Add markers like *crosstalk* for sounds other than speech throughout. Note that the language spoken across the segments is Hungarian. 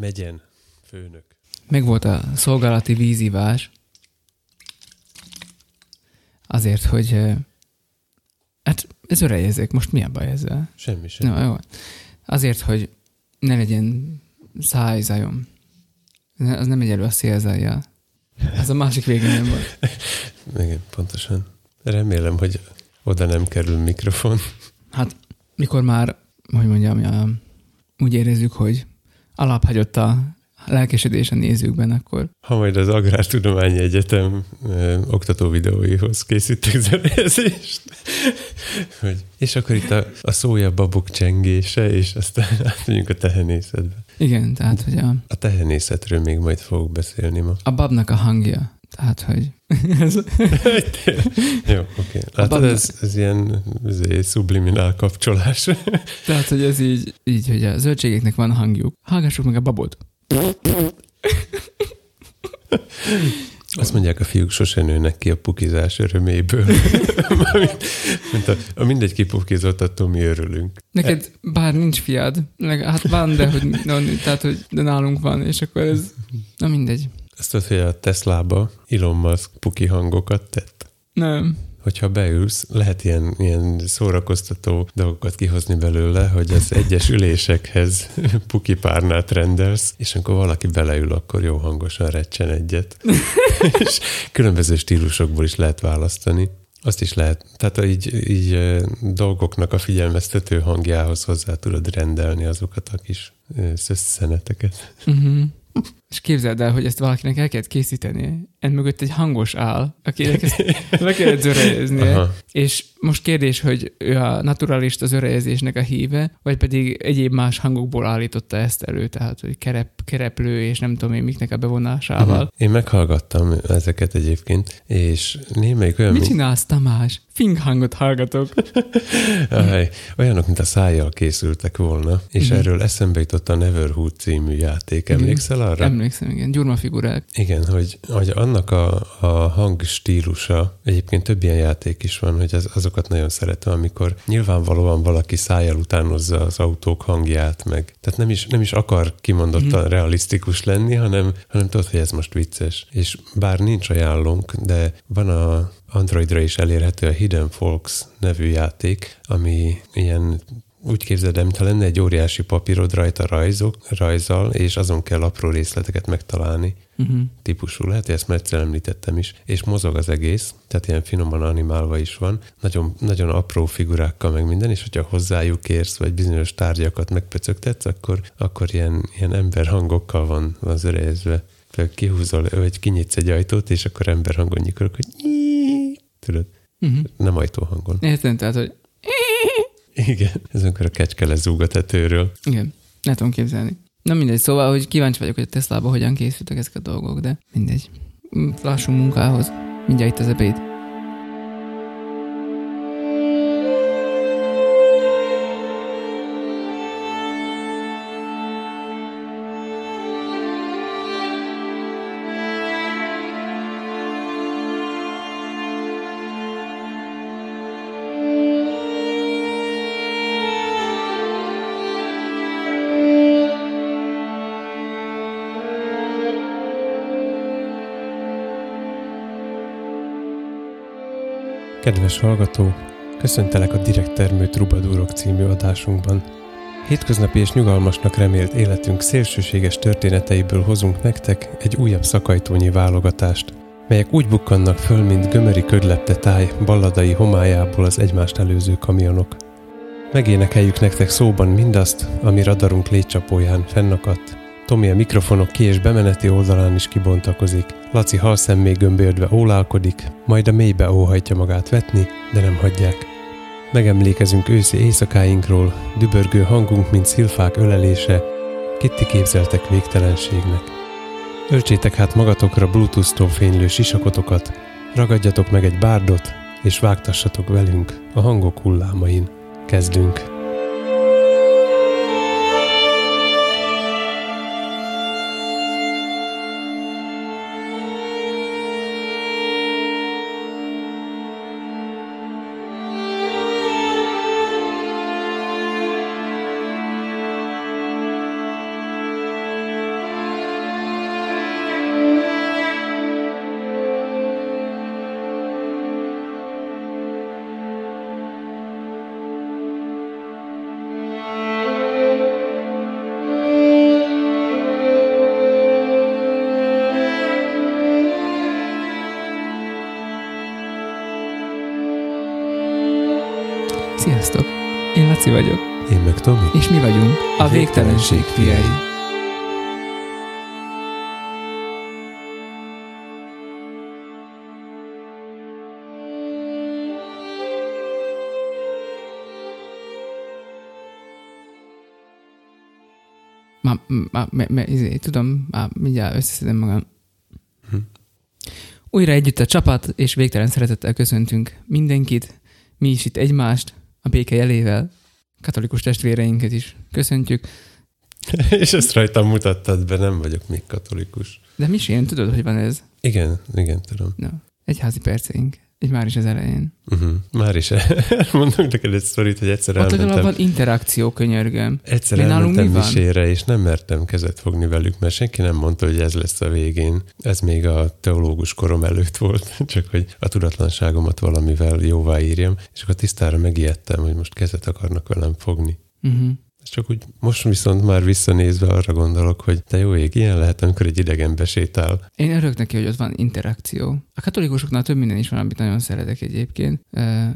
Megyen, főnök. Meg volt a szolgálati vízivás. Azért, hogy hát ez örejezek, most mi a baj ezzel? Semmi sem. No, jó. Azért, hogy ne legyen szájzajom. Az nem egy elő a szélzajjal. Ez a másik végén nem volt. *laughs* Igen, pontosan. Remélem, hogy oda nem kerül mikrofon. Hát, mikor már, hogy mondjam, ja, úgy érezzük, hogy alaphagyott a lelkesedés a nézőkben, akkor Ha majd az Agrártudományi Egyetem ö, oktató videóihoz készítek zenezést, hogy, és akkor itt a, a szója babok csengése, és aztán *laughs* átmegyünk a tehenészetbe. igen, tehát, hogy a, A tehenészetről még majd fogok beszélni ma. a babnak a hangja, tehát, hogy Jó, oké. Látod, babnak- ez, ez ilyen ez subliminál kapcsolás. tehát, hogy ez így, így, hogy a zöldségeknek van hangjuk. Hallgassuk meg a babot. Azt mondják, a fiúk sose nőnek ki a pukizás öröméből. Mint a, a mindegy kipukizott, attól mi örülünk. Neked bár nincs fiad, hát van, de hogy, no, tehát, hogy de nálunk van, és akkor ez, na mindegy. Azt tudod, hogy a Teslába Elon Musk puki hangokat tett. Nem. Hogyha beülsz, lehet ilyen, ilyen szórakoztató dolgokat kihozni belőle, hogy az egyes ülésekhez *laughs* puki párnát rendelsz, és amikor valaki beleül, akkor jó hangosan recsen egyet. *laughs* és különböző stílusokból is lehet választani. Azt is lehet, tehát így, így dolgoknak a figyelmeztető hangjához hozzá tudod rendelni azokat a kis szösszeneteket. Uh-huh. *laughs* És képzeld el, hogy ezt valakinek el kellett készíteni. En mögött egy hangos áll, akinek ezt le kellett zörejeznie. És most kérdés, hogy ő a naturalista zörejezésnek a híve, vagy pedig egyéb más hangokból állította ezt elő, tehát hogy kerep, kereplő és nem tudom én miknek a bevonásával. Aha. Én meghallgattam ezeket egyébként, és némelyik olyan, Mit csinálsz, Tamás? Fing hangot hallgatok. *laughs* Aj, olyanok, mint a szájjal készültek volna, és Mhm. erről eszembe jutott a Neverhood című játék. Emlékszel arra? Emlékszem, igen. Gyurma figurák. Igen, hogy, hogy annak a, a hangstílusa, egyébként több ilyen játék is van, hogy az, azokat nagyon szeretem, amikor nyilvánvalóan valaki szájjal utánozza az autók hangját, meg tehát nem is, nem is akar kimondottan Mhm. realisztikus lenni, hanem, hanem tudod, hogy ez most vicces. És bár nincs ajánlónk, de van a Androidra is elérhető a Hidden Folks nevű játék, ami ilyen úgy képzeld el, mintha lenne egy óriási papírod rajta rajzok, rajzal, és azon kell apró részleteket megtalálni Uh-huh. típusú, lehet, hogy ezt már egyszer említettem is, és mozog az egész, tehát ilyen finoman animálva is van, nagyon, nagyon apró figurákkal meg minden, és hogyha hozzájuk érsz, vagy bizonyos tárgyakat megpöcögtetsz, akkor, akkor ilyen, ilyen ember hangokkal van, van zörejezve. Például kihúzol, vagy kinyitsz egy ajtót, és akkor ember hangon nyikorok, hogy tudod, Uh-huh. nem ajtóhangon. Értem, tehát, hogy Igen, ez amikor a kecske lezúg a tetőről. igen, nem tudom képzelni. Na mindegy, szóval, hogy kíváncsi vagyok, hogy a Teslába hogyan készültek ezek a dolgok, de mindegy. Lássunk munkához. Mindjárt itt az ebéd. Kedves hallgató, köszöntelek a Direkt Termő Trubadúrok című adásunkban. Hétköznapi és nyugalmasnak remélt életünk szélsőséges történeteiből hozunk nektek egy újabb szakajtónyi válogatást, melyek úgy bukkannak föl, mint gömöri ködlepte táj balladai homályából az egymást előző kamionok. Megénekeljük nektek szóban mindazt, ami radarunk létcsapóján fennakadt. Tomi a mikrofonok ki- és bemeneti oldalán is kibontakozik. Laci halszemmé gömböldve ólálkodik, majd a mélybe óhajtja magát vetni, de nem hagyják. Megemlékezünk őszi éjszakáinkról, dübörgő hangunk, mint szilfák ölelése, kitti képzeltek végtelenségnek. Öltsétek hát magatokra Bluetooth-tól fénylő sisakotokat, ragadjatok meg egy bárdot, és vágtassatok velünk a hangok hullámain. Kezdünk! És mi vagyunk a végtelenség fiai. Már, már, már, már izé, tudom, már mindjárt összeszedem magam. Hm. Újra együtt a csapat, és végtelen szeretettel köszöntünk mindenkit, mi is itt egymást, a béke jelével, katolikus testvéreinket is köszöntjük. *laughs* és ezt rajtam mutattad be, nem vagyok még katolikus. De mi én tudod, hogy van ez? Igen, igen, tudom. No. Egyházi perceink. Így már is az elején. Uh-huh. Már is *laughs* mondok neked egy sztorit, hogy egyszer Ott elmentem. van interakció, könyörgöm. Egyszer Mi elmentem misére, és nem mertem kezet fogni velük, mert senki nem mondta, hogy ez lesz a végén. Ez még a teológus korom előtt volt, *laughs* csak hogy a tudatlanságomat valamivel jóvá írjam, és akkor tisztára megijedtem, hogy most kezet akarnak velem fogni. Uh-huh. Csak úgy most viszont már visszanézve arra gondolok, hogy te jó ég, ilyen lehet, amikor egy idegen besétál. Én örök neki, hogy ott van interakció. A katolikusoknál több minden is van, amit nagyon szeretek egyébként.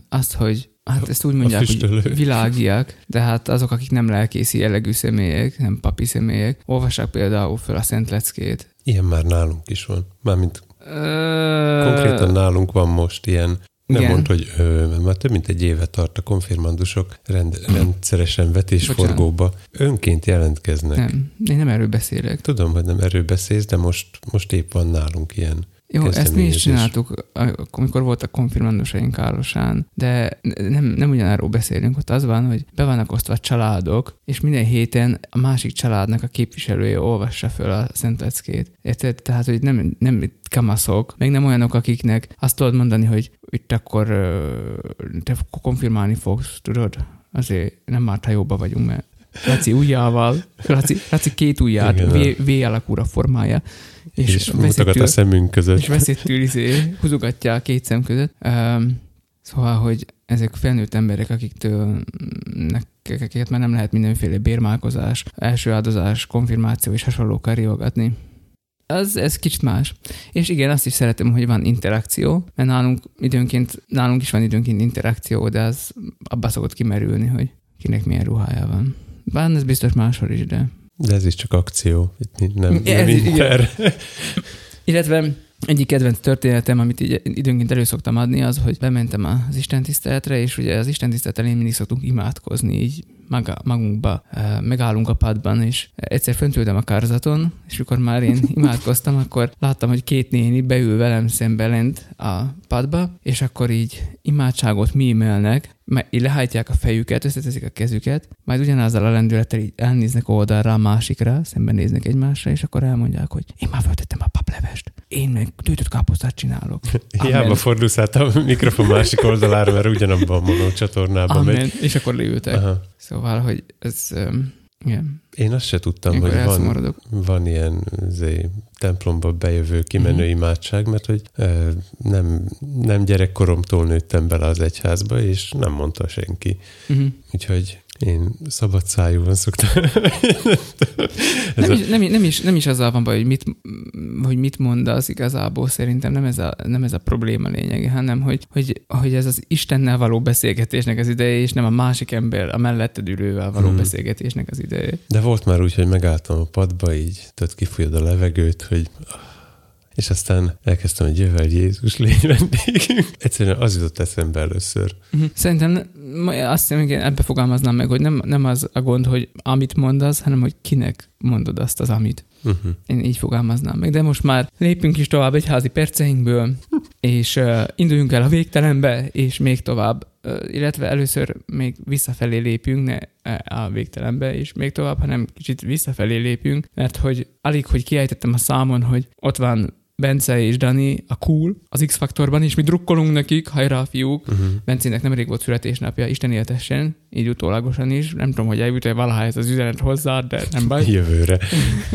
Azt, hogy Hát ezt úgy mondják, hogy világiak, de hát azok, akik nem lelkészi jellegű személyek, nem papi személyek, olvassák például fel a Szent Leckét. Ilyen már nálunk is van. Mármint konkrétan nálunk van most ilyen nem Igen. mondd, hogy ö, már több mint egy éve tart a konfirmandusok rend, rendszeresen vetésforgóba. Önként jelentkeznek. Nem, én nem erről beszélek. Tudom, hogy nem erről beszélsz, de most, most épp van nálunk ilyen jó, ezt mi is csináltuk, amikor voltak konfirmandusaink Kálosán, de nem, nem ugyanáról beszélünk, ott az van, hogy be vannak osztva családok, és minden héten a másik családnak a képviselője olvassa föl a Szent. Érted? Tehát, hogy nem, nem kamaszok, meg nem olyanok, akiknek azt tudod mondani, hogy itt akkor te konfirmálni fogsz, tudod? Azért nem már jóba vagyunk, mert Laci ujjával, Laci, Laci két ujját v, v alakúra formája. És, és mutogat a szemünk között. És veszettül izé, húzogatja a két szem között. Um, szóval, hogy ezek felnőtt emberek, akiktől akiket már nem lehet mindenféle bérmálkozás, első áldozás, konfirmáció és hasonlókkal riogatni. Az, ez kicsit más. És igen, azt is szeretem, hogy van interakció, mert nálunk időnként, nálunk is van időnként interakció, de az abba szokott kimerülni, hogy kinek milyen ruhája van. Bár ez biztos máshol is, de... De ez is csak akció, itt nem, nem inter. *laughs* Illetve egyik kedvenc történetem, amit így időnként elő szoktam adni, az, hogy bementem az Isten tiszteletre, és ugye az Isten tisztelet elén mindig szoktunk imádkozni, így maga, magunkba megállunk a padban, és egyszer föntültem a kárzaton, és amikor már én *laughs* imádkoztam, akkor láttam, hogy két néni beül velem szembe lent a padba, és akkor így imádságot mímelnek, lehajtják a fejüket, összeteszik a kezüket, majd ugyanazzal a lendülettel így elnéznek oldalra a másikra, szemben néznek egymásra, és akkor elmondják, hogy én már föltettem a paplevest, én meg tűtött káposztát csinálok. *laughs* Hiába fordulsz át a mikrofon másik oldalára, mert ugyanabban a monó csatornában Amen. megy. És akkor leültek. Aha. Szóval, hogy ez... Um, igen. Én azt se tudtam, Ilyenkor hogy van, van ilyen zé, templomba bejövő, kimenő uh-huh. imádság, mert hogy e, nem, nem gyerekkoromtól nőttem bele az egyházba, és nem mondta senki. Uh-huh. Úgyhogy én szabad szájúan szoktam. *laughs* nem, is, nem, nem, is, nem is azzal van baj, hogy mit, hogy mit mondasz igazából, szerintem nem ez a, nem ez a probléma lényege, hanem hogy, hogy, hogy ez az Istennel való beszélgetésnek az ideje, és nem a másik ember, a melletted ülővel való hmm. beszélgetésnek az ideje. De volt már úgy, hogy megálltam a padba, így tudod, kifújod a levegőt, hogy és aztán elkezdtem, hogy jövel Jézus légy vendégünk. Egyszerűen az jutott eszembe először. Uh-huh. Szerintem azt hiszem, igen, ebbe fogalmaznám meg, hogy nem, nem az a gond, hogy amit mondasz, hanem hogy kinek mondod azt az amit. Uh-huh. Én így fogalmaznám meg. De most már lépünk is tovább egy házi perceinkből, és uh, induljunk el a végtelenbe, és még tovább, uh, illetve először még visszafelé lépünk, ne a végtelenbe, és még tovább, hanem kicsit visszafelé lépünk, mert hogy alig, hogy kiejtettem a számon, hogy ott van Bence és Dani a cool az X-faktorban, és mi drukkolunk nekik, hajrá a fiúk. Uh-huh. Bencének nemrég volt születésnapja, Isten éltessen, így utólagosan is. Nem tudom, hogy eljut-e valaha ez az üzenet hozzá, de nem baj. *laughs* Jövőre.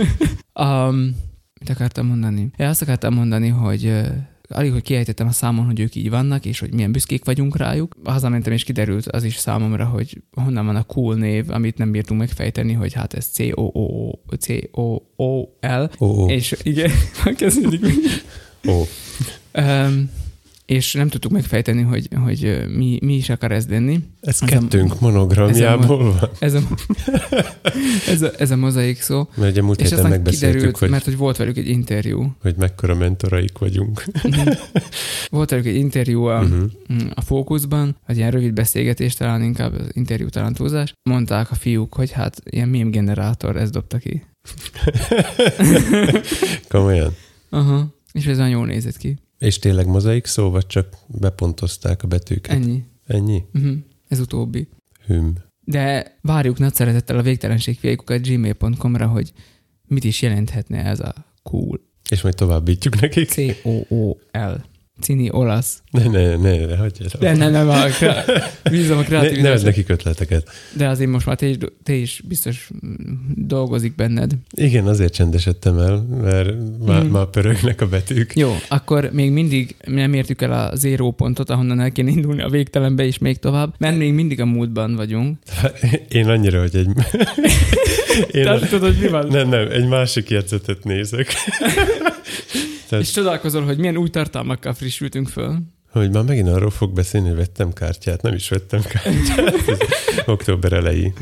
*laughs* um, mit akartam mondani? Ja, azt akartam mondani, hogy alig, hogy kiejtettem a számon, hogy ők így vannak, és hogy milyen büszkék vagyunk rájuk. Hazamentem, és kiderült az is számomra, hogy honnan van a cool név, amit nem bírtunk megfejteni, hogy hát ez C-O-O-C-O-O-L. O-O. És igen, *laughs* kezdődik. Ó. Um, és nem tudtuk megfejteni, hogy, hogy mi, mi is akar ez lenni. Ez, ez kettőnk monogramjából van. Ez a, *laughs* ez, a, ez a mozaik szó. Mert ugye múlt és héten megbeszéltük, kiderült, hogy, mert hogy volt velük egy interjú. Hogy mekkora mentoraik vagyunk. *laughs* Volt velük egy interjú a, uh-huh. a Fókuszban, egy ilyen rövid beszélgetés, talán inkább az interjú talán túlzás. Mondták a fiúk, hogy hát ilyen meme generátor, ez dobta ki. *laughs* Komolyan? Aha. És ez nagyon jól nézett ki. És tényleg mozaik szó, vagy csak bepontozták a betűket? Ennyi. Ennyi? Uh-huh. Ez utóbbi. Hüm. De várjuk nagy szeretettel a végtelenségfiaikukat gmail.com-ra, hogy mit is jelenthetne ez a cool. És majd továbbítjuk nekik. C-O-O-L. Cini olasz. Ne, ne, ne, ne hagyj el. Ne, ne, ne, bízom a kreativitásra. Ne, ne nekik ötleteket. De azért most már te is, te is biztos dolgozik benned. Igen, azért csendesedtem el, mert már, mm. már pörögnek a betűk. Jó, akkor még mindig nem értük el a zéró pontot, ahonnan el kéne indulni a végtelenbe és még tovább, mert még mindig a múltban vagyunk. *laughs* Én annyira, hogy egy... *laughs* Én Te a... tudod, mi van? Nem, nem, egy másik jegyzetet nézek. *laughs* Tehát... És csodálkozol, hogy milyen új tartalmakkal frissültünk föl. Hogy már megint arról fog beszélni, hogy vettem kártyát. Nem is vettem kártyát. *laughs* október elejé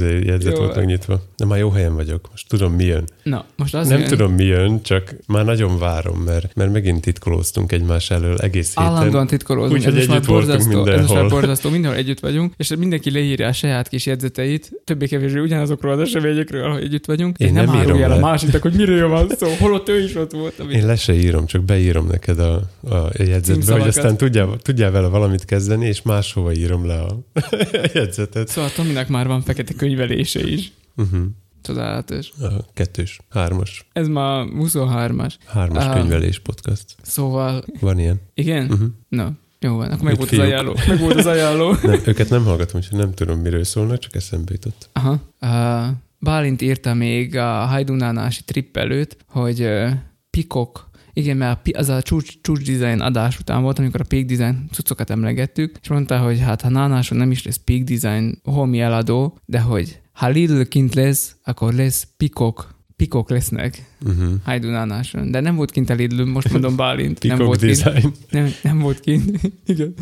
jegyzet volt megnyitva. De már jó helyen vagyok. Most tudom, mi jön. Na, most az Nem jön. tudom, mi jön, csak már nagyon várom, mert, mert megint titkolóztunk egymás elől egész héten. Állandóan titkolózunk. Úgyhogy együtt már voltunk mindenhol. Ez már borzasztó, mindenhol együtt vagyunk, és mindenki leírja a saját kis jegyzeteit, többé-kevésbé ugyanazokról az eseményekről, hogy együtt vagyunk. Én, Én nem, nem írom el a másiknak, hogy miről van szó, holott ő is ott volt. *laughs* Amit... Én le se írom, csak beírom neked a, a jegyzetbe, hogy aztán tudjál, tudjál vele valamit kezdeni, és máshova írom le a *laughs* jegyzetet. Szóval Tominak már van fekete könyvelése is. Uh-huh. Csodálatos. A kettős, hármas. Ez már 23-as. Hármas uh, könyvelés podcast. Szóval... Van ilyen. Igen? Uh-huh. Na, jó van, akkor meg volt, az ajánló. meg volt az ajánló. *laughs* nem, őket nem hallgatom, úgyhogy nem tudom, miről szólnak, csak eszembe jutott. Aha. Uh, Bálint írta még a Hajdunánási trip előtt, hogy uh, pikok igen, mert az a csúcs, csúcs design adás után volt, amikor a peak design cuccokat emlegettük, és mondta, hogy hát ha nánáson nem is lesz peak design homi eladó, de hogy ha Lidl kint lesz, akkor lesz pikok pikok lesznek uh-huh. Hajdunánáson. De nem volt kint a Lidl, most mondom Bálint. nem volt design. Kint, nem, nem volt kint. *laughs* Igen.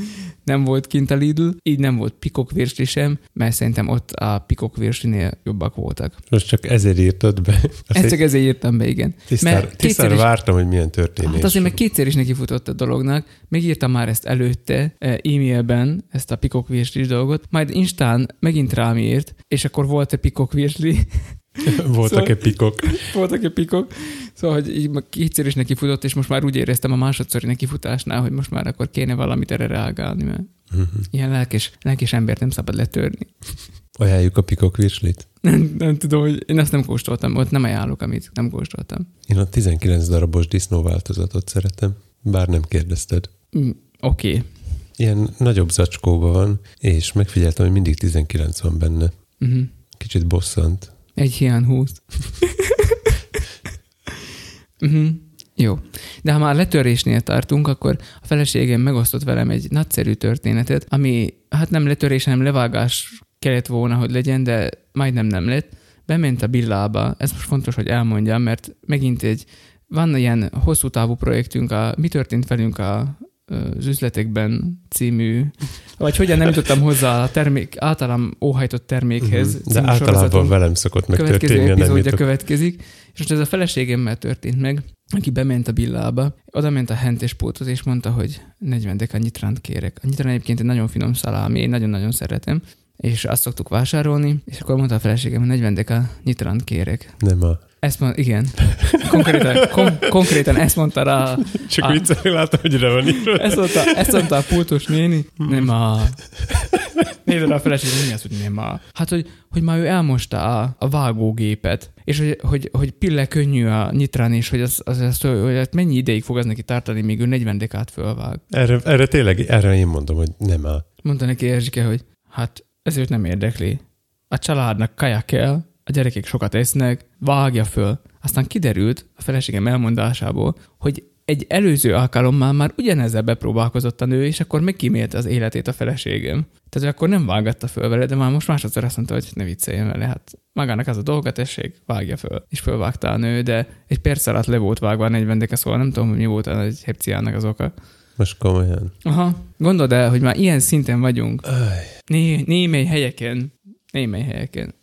Nem volt kint a Lidl, így nem volt pikok virsli sem, mert szerintem ott a pikok virslinél jobbak voltak. Most csak ezért írtad be? Ezt csak ezért írtam be, igen. Tisztár, tisztár vártam, hogy milyen történés. Hát azért meg kétszer is neki futott a dolognak. Megírtam már ezt előtte e, e-mailben, ezt a pikok virsli dolgot, majd Instán megint rám írt, és akkor volt a pikok virsli, *laughs* *laughs* Voltak-e pikok? *laughs* Voltak-e pikok? Szóval, hogy így kétszer is neki futott, és most már úgy éreztem a másodszori nekifutásnál, hogy most már akkor kéne valamit erre reagálni, mert uh-huh. ilyen lelkes, lelkes embert nem szabad letörni. Ajánljuk a pikok virslit? *laughs* Nem, nem tudom, hogy én azt nem kóstoltam, ott nem ajánlok, amit nem kóstoltam. Én a 19 darabos disznó változatot szeretem, bár nem kérdezted. Mm, Oké. Okay. Ilyen nagyobb zacskóban van, és megfigyeltem, hogy mindig 19 van benne. Uh-huh. Kicsit bosszant. Egy hiány húz. uh-huh. Jó. De ha már letörésnél tartunk, akkor a feleségem megosztott velem egy nagyszerű történetet, ami hát nem letörés, hanem levágás kellett volna, hogy legyen, de majdnem nem lett. Bement a billába, ez most fontos, hogy elmondjam, mert megint egy, van ilyen hosszú távú projektünk, a Mi történt velünk a az üzletekben című, vagy hogyan nem jutottam hozzá a termék, általam óhajtott termékhez. Uh-huh. De általában velem szokott megtörténni. Következő epizódja következik, és most ez a feleségemmel történt meg, aki bement a billába, oda ment a hentespóthoz, és mondta, hogy 40 deka nyitránt kérek. A nyitrán egyébként egy nagyon finom szalámi, én nagyon-nagyon szeretem, és azt szoktuk vásárolni, és akkor mondta a feleségem, hogy 40 deka nyitránt kérek. Nem a ezt mond, igen. Konkrétan, kon- konkrétan ezt mondta rá. Csak a, viccelni látom, hogy rá van írva. Ezt mondta, ezt mondta a pultos néni. Nem a... Nézd rá a feleség, mi az, hogy nem a... Hát, hogy, hogy már ő elmosta a, a vágógépet, és hogy, hogy, hogy pille könnyű a nyitrán, és hogy, az, az, az, hogy hát mennyi ideig fog az neki tartani, míg ő 40 dekát fölvág. Erre, erre tényleg, erre én mondom, hogy nem a... Mondta neki Erzsike, hogy hát ezért nem érdekli. A családnak kaja kell, a gyerekek sokat esznek, vágja föl. Aztán kiderült a feleségem elmondásából, hogy egy előző alkalommal már ugyanezzel bepróbálkozott a nő, és akkor megkímélte az életét a feleségem. Tehát akkor nem vágatta föl vele, de már most másodszor azt mondta, hogy ne vicceljen vele, hát magának az a dolga, tessék, vágja föl. És fölvágta a nő, de egy perc alatt le volt vágva a 40 deke, szóval nem tudom, hogy mi volt a egy hepciának az oka. Most komolyan. Aha. Gondold el, hogy már ilyen szinten vagyunk. Né- némely helyeken. Némely helyeken.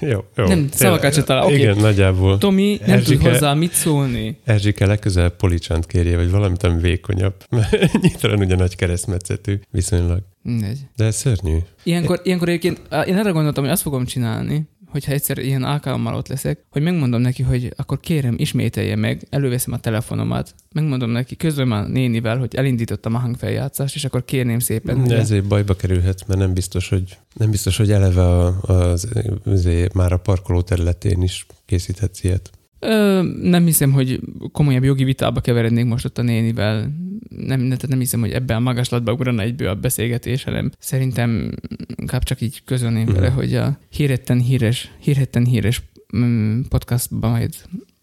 Jó, jó. Nem, szavakat se talál. Oké. Igen, nagyjából. Tomi nem tud Erzsike- hozzá mit szólni. Erzsike legközelebb policsant kérje, vagy valamit, ami vékonyabb. *laughs* Mert nyilván ugye nagy keresztmetszetű viszonylag. Mindegy. De ez szörnyű. Ilyenkor, ilyenkor egyébként én arra gondoltam, hogy azt fogom csinálni, hogyha egyszer ilyen alkalommal ott leszek, hogy megmondom neki, hogy akkor kérem, ismételje meg, előveszem a telefonomat, megmondom neki, közben a nénivel, hogy elindítottam a hangfeljátszást, és akkor kérném szépen. De ezért bajba kerülhet, mert nem biztos, hogy, nem biztos, hogy eleve a, az, azért már a parkoló területén is készíthetsz ilyet. Ö, nem hiszem, hogy komolyabb jogi vitába keverednék most ott a nénivel. Nem, tehát nem hiszem, hogy ebben a magaslatba ugrana egyből a beszélgetés, hanem szerintem inkább csak így közölném vele, Mhm. hogy a híretten híres, híretten híres mm, podcastban majd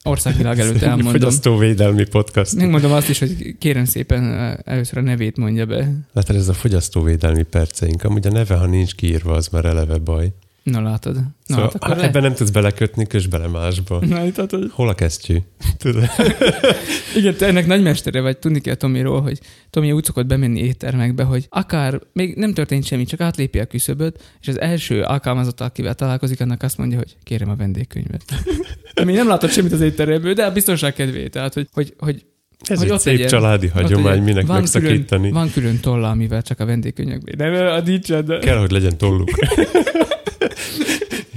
országvilág előtt elmondom. Fogyasztóvédelmi podcast. Megmondom azt is, hogy kérem szépen először a nevét mondja be. Látod, ez a fogyasztóvédelmi perceink. Amúgy a neve, ha nincs kiírva, az már eleve baj. Na látod. Na, Szóval hát akkor le... ebben nem tudsz belekötni, kös bele másba. Na, tehát, hogy... Hol a kesztyű? *laughs* Igen, te ennek nagymestere vagy, tudni kell Tomiról, hogy Tomi úgy szokott bemenni éttermekbe, hogy akár még nem történt semmi, csak átlépi a küszöböt, és az első alkalmazott, akivel találkozik, annak azt mondja, hogy kérem a vendégkönyvet. *laughs* Még nem látott semmit az étteremből, de a biztonság kedvéért, tehát hogy, hogy, hogy Ez Hogy egy ott szép legyen. családi hagyomány, legyen. minek van megszakítani. külön, van külön tolla, amivel csak a vendégkönyvekben. Nem, a nincsen, de... Kell, hogy legyen tolluk. *laughs*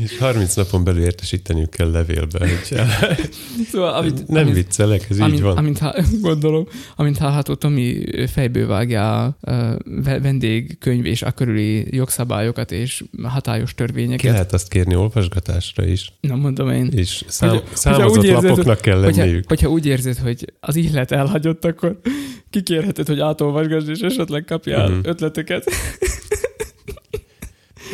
És 30 napon belül értesíteniük kell levélbe, hogy *laughs* Szóval, amit, nem amit, viccelek, ez így amint, van. amint *laughs* gondolom, amint hallható, Tomi fejből vágja a vendégkönyv és a körüli jogszabályokat és hatályos Ki törvényeket. lehet azt kérni olvasgatásra is, Na mondom én. és szám, Hogyha- számozott úgy érzed, lapoknak kell Hogyha, lenniük. hogyha úgy érzed, hogy az ihlet elhagyott, akkor kikérheted, hogy átolvasgass, és esetleg kapjál Mhm. ötleteket. *laughs*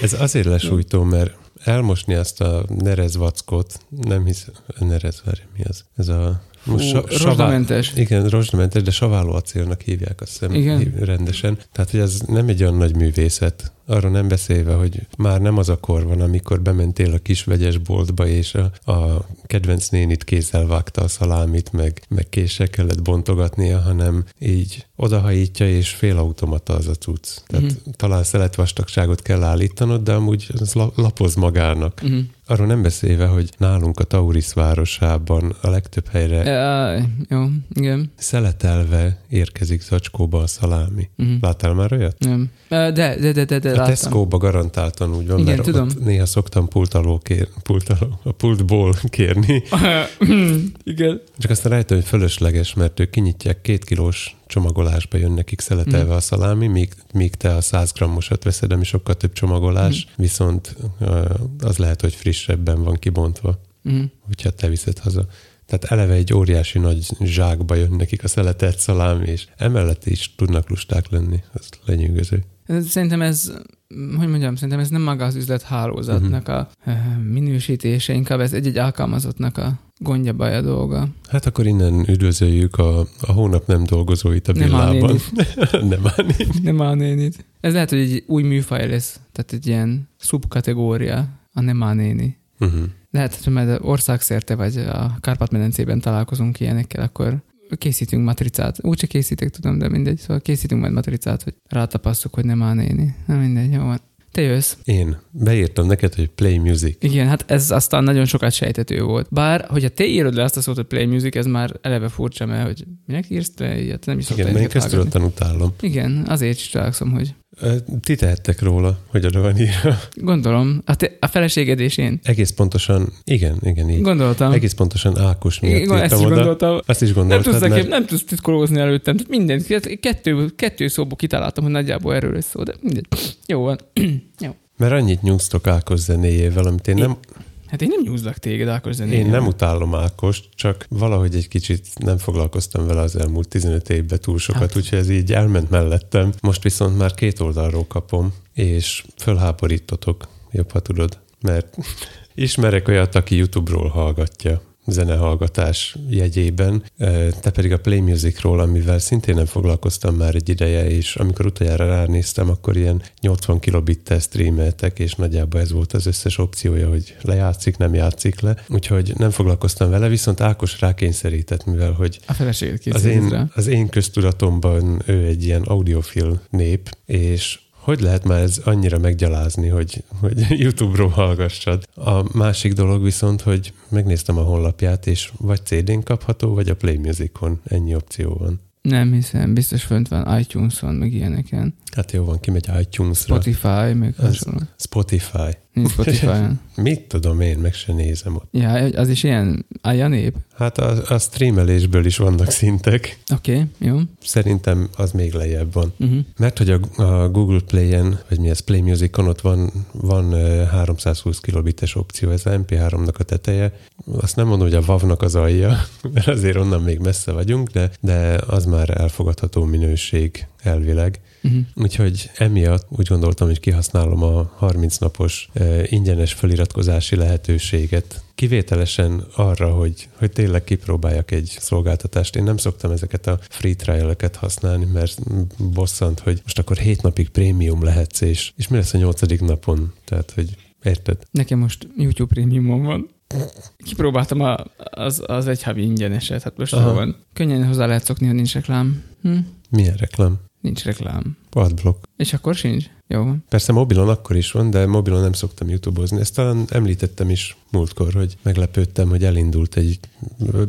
Ez azért lesújtó, mert elmosni azt a nerez vackot, nem hiszem, nerez, várj, mi az? Ez a most Hú, sa, rozsdamentes. igen, rozsdamentes, de saváló acélnak hívják azt hiszem Igen. rendesen. Tehát, hogy ez nem egy olyan nagy művészet. Arra nem beszélve, hogy már nem az a kor van, amikor bementél a kis vegyes boltba, és a, a kedvenc nénit kézzel vágta a szalámit, meg, meg késsel kellett bontogatnia, hanem így odahajítja, és félautomata az a cucc. Tehát mm-hmm. talán szeletvastagságot kell állítanod, de amúgy la- lapoz magának. Uh-huh. Arról nem beszélve, hogy nálunk a Tauris városában a legtöbb helyre Uh, jó, igen. szeletelve érkezik zacskóba a szalámi. Uh-huh. Láttál már olyat? Nem. Uh, de, de, de, de, de A láttam. Tesco-ba garantáltan úgy van, Igen, mert tudom. ott néha szoktam pult alól kér, pult alól, a pultból kérni. *laughs* igen. Csak aztán rájöttem, hogy fölösleges, mert ők kinyitják két kilós csomagolásba jön nekik szeletelve Mhm. a szalámi, míg, míg te a 100 grammosat veszed, ami sokkal több csomagolás, Mhm. viszont az lehet, hogy frissebben van kibontva, Uh-huh. hogyha te viszed haza. Tehát eleve egy óriási nagy zsákba jön nekik a szeletelt szalámi, és emellett is tudnak lusták lenni. Az lenyűgöző. Szerintem ez, hogy mondjam, szerintem ez nem maga az üzlethálózatnak a eh, minősítése, inkább ez egy-egy alkalmazottnak a gondja, baja dolga. Hát akkor innen üdvözöljük a, a hónap nem dolgozóit a villában. *laughs* nem állni. Nem a nénit. Ez lehet, hogy egy új műfaj lesz, tehát egy ilyen szubkategória, a nem a néni. Uh-huh. Lehet, hogy majd országszerte vagy a Kárpát-medencében találkozunk ilyenekkel, akkor készítünk matricát. Úgyse készítek, tudom, de mindegy. Szóval készítünk majd matricát, hogy rátapasszuk, hogy nem a néni. Na mindegy, jó van. Te jössz. Én beírtam neked, hogy play music. Igen, hát ez aztán nagyon sokat sejtető volt. Bár, hogyha te írod le azt a szót, hogy play music, ez már eleve furcsa, mert hogy minek írsz le ilyet, nem is Igen, mert én köztudottan utálom. Igen, azért is találkozom, hogy Ti tehettek róla, hogy oda van írva. gondolom, a, te, a feleséged és én. Egész pontosan, igen, igen, így. Gondoltam. Egész pontosan Ákos miatt Igen, ezt is oda. gondoltam. Azt is Nem gondoltad, tudsz, mert nem tudsz titkolózni előttem. Minden, kettő, kettő szóból kitaláltam, hogy nagyjából erről lesz szó, de mindegy. Jó van. *clears throat* mert annyit nyugsztok Ákos zenéjével, amit én nem, Hát én nem nyúzlak téged, Ákos zenében. én nem utálom Ákost, csak valahogy egy kicsit nem foglalkoztam vele az elmúlt 15 évben túl sokat, Hát. úgyhogy ez így elment mellettem. Most viszont már két oldalról kapom, és fölháborítotok, jobb, ha tudod, mert *laughs* ismerek olyat, aki YouTube-ról hallgatja, zenehallgatás jegyében, te pedig a Play Musicról, amivel szintén nem foglalkoztam már egy ideje, és amikor utoljára ránéztem, akkor ilyen 80 kilobittel streameltek, és nagyjából ez volt az összes opciója, hogy lejátszik, nem játszik le. Úgyhogy nem foglalkoztam vele, viszont Ákos rákényszerített, mivel hogy a az én, az én köztudatomban ő egy ilyen audiofil nép, és hogy lehet már ez annyira meggyalázni, hogy, hogy *laughs* YouTube-ról hallgassad? A másik dolog viszont, hogy megnéztem a honlapját, és vagy CD-n kapható, vagy a Play Music-on. Ennyi opció van. Nem hiszem, biztos fönt van iTunes-on, meg ilyeneken. Hát jó van, kimegy iTunes-ra. Spotify, meg hasonló. Spotify. Nincs Spotify-on. *laughs* Mit tudom én, meg se nézem ott. Ja, az is ilyen állja nép? Hát a, a streamelésből is vannak szintek. Oké, okay, jó. Szerintem az még lejjebb van. Uh-huh. Mert hogy a, a Google Play-en, vagy mi ez Play Music-on, ott van, van 320 kilobites opció, ez a MP3-nak a teteje. Azt nem mondom, hogy a WAV-nak az alja, *laughs* mert azért onnan még messze vagyunk, de, de az már elfogadható minőség elvileg. Uh-huh. Úgyhogy emiatt úgy gondoltam, hogy kihasználom a 30 napos e, ingyenes feliratkozási lehetőséget. Kivételesen arra, hogy, hogy tényleg kipróbáljak egy szolgáltatást. Én nem szoktam ezeket a free trial-eket használni, mert bosszant, hogy most akkor 7 napig prémium lehetsz, és, és mi lesz a nyolcadik napon? Tehát, hogy érted? Nekem most YouTube prémiumon van. Kipróbáltam a, az, az egy havi ingyeneset, hát most van. Könnyen hozzá lehet szokni, ha nincs reklám. Hm? Milyen reklám? Nincs reklám. Adblock. És akkor sincs? Jó. Persze mobilon akkor is van, de mobilon nem szoktam YouTube-ozni. Ezt talán említettem is múltkor, hogy meglepődtem, hogy elindult egy,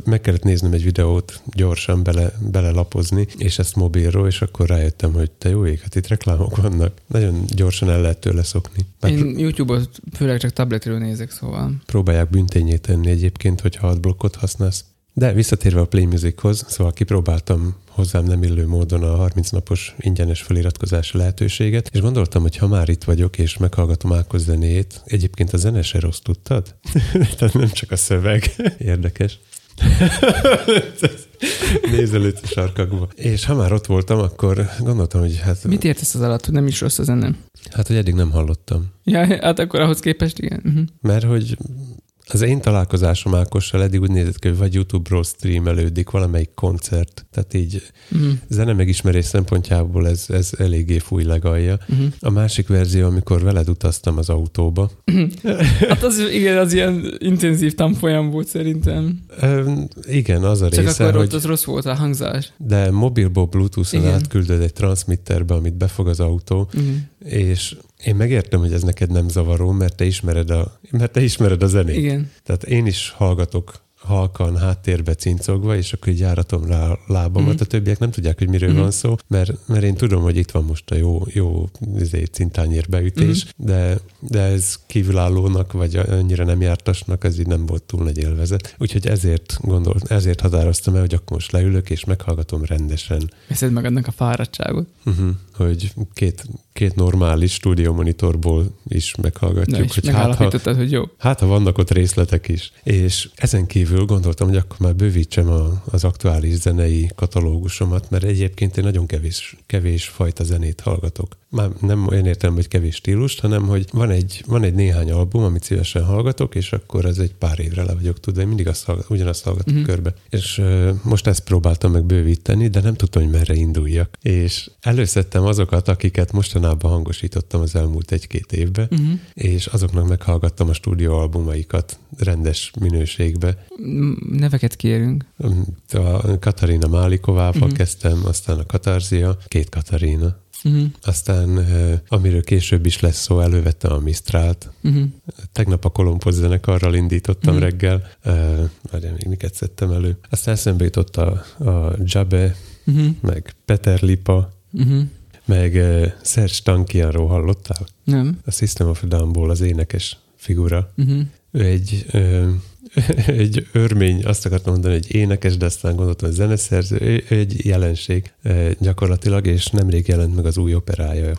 meg kellett néznem egy videót gyorsan bele, belelapozni, és ezt mobilról, és akkor rájöttem, hogy te jó ég, hát itt reklámok vannak. Nagyon gyorsan el lehet tőle szokni. Már Én YouTube-ot főleg csak tabletről nézek, szóval. Próbálják büntényét tenni egyébként, hogyha adblockot használsz. De visszatérve a Play Musichoz, szóval kipróbáltam hozzám nem illő módon a 30 napos ingyenes feliratkozási lehetőséget, és gondoltam, hogy ha már itt vagyok, és meghallgatom Ákos zenét, egyébként a zene se rossz, tudtad? *laughs* Tehát nem csak a szöveg. Érdekes. *laughs* Nézelőtt a sarkakba. És ha már ott voltam, akkor gondoltam, hogy hát... Mit értesz az alatt, hogy nem is rossz a zene? Hát, hogy eddig nem hallottam. Ja, hát akkor ahhoz képest igen. Uh-huh. Mert hogy az én találkozásom Ákossal eddig úgy nézett ki, hogy vagy YouTube-ról streamelődik valamelyik koncert, tehát így uh-huh. zene megismerés szempontjából ez, ez eléggé fúj legalja. Uh-huh. A másik verzió, amikor veled utaztam az autóba. Uh-huh. *clears throat* hát az, igen, az ilyen intenzív tanfolyam volt szerintem. Um, igen, az a Csak része, akkor hogy... ott rossz volt a hangzás. De mobilból Bluetooth-on átküldöd egy transmitterbe, amit befog az autó, uh-huh. és én megértem, hogy ez neked nem zavaró, mert te ismered a, mert te ismered a zenét. Igen. Tehát én is hallgatok halkan háttérbe cincogva, és akkor így járatom rá a lábamat. Mm. A többiek nem tudják, hogy miről mm. van szó, mert, mert én tudom, hogy itt van most a jó, jó izé, cintányér beütés, mm. de, de ez kívülállónak, vagy annyira nem jártasnak, ez így nem volt túl nagy élvezet. Úgyhogy ezért gondolt, ezért határoztam el, hogy akkor most leülök, és meghallgatom rendesen. Veszed meg annak a fáradtságot? Uh-huh, hogy két, két normális stúdiómonitorból is meghallgatjuk. Na, és hogy hát, ha, hogy jó. Hát, ha vannak ott részletek is. És ezen kívül gondoltam, hogy akkor már bővítsem a, az aktuális zenei katalógusomat, mert egyébként én nagyon kevés, kevés fajta zenét hallgatok. Már nem olyan értem, hogy kevés stílust, hanem hogy van egy, van egy néhány album, amit szívesen hallgatok, és akkor ez egy pár évre le vagyok tudva. Én mindig azt hallgat, ugyanazt hallgatom uh-huh. körbe. És uh, most ezt próbáltam meg bővíteni, de nem tudtam, hogy merre induljak. És előszedtem azokat, akiket mostanában hangosítottam az elmúlt egy-két évben, uh-huh. és azoknak meghallgattam a stúdióalbumaikat rendes minőségbe. Neveket kérünk. A Katarina Málikovával uh-huh. kezdtem, aztán a Katarzia, két Katarina. Uh-huh. Aztán, amiről később is lesz szó, elővettem a Mistrált. Uh-huh. Tegnap a Kolompos zenekarral indítottam uh-huh. reggel. Várjál, még miket szedtem elő. Aztán eszembe jutott a, a Jabe, uh-huh. meg Peter Lipa, uh-huh. meg uh, Serge Tankianról hallottál? Nem. A System of a Down-ból az énekes figura. Uh-huh. Ő egy *laughs* egy örmény, azt akartam mondani, hogy énekes, de aztán gondoltam, hogy zeneszerző, egy jelenség gyakorlatilag, és nemrég jelent meg az új operája.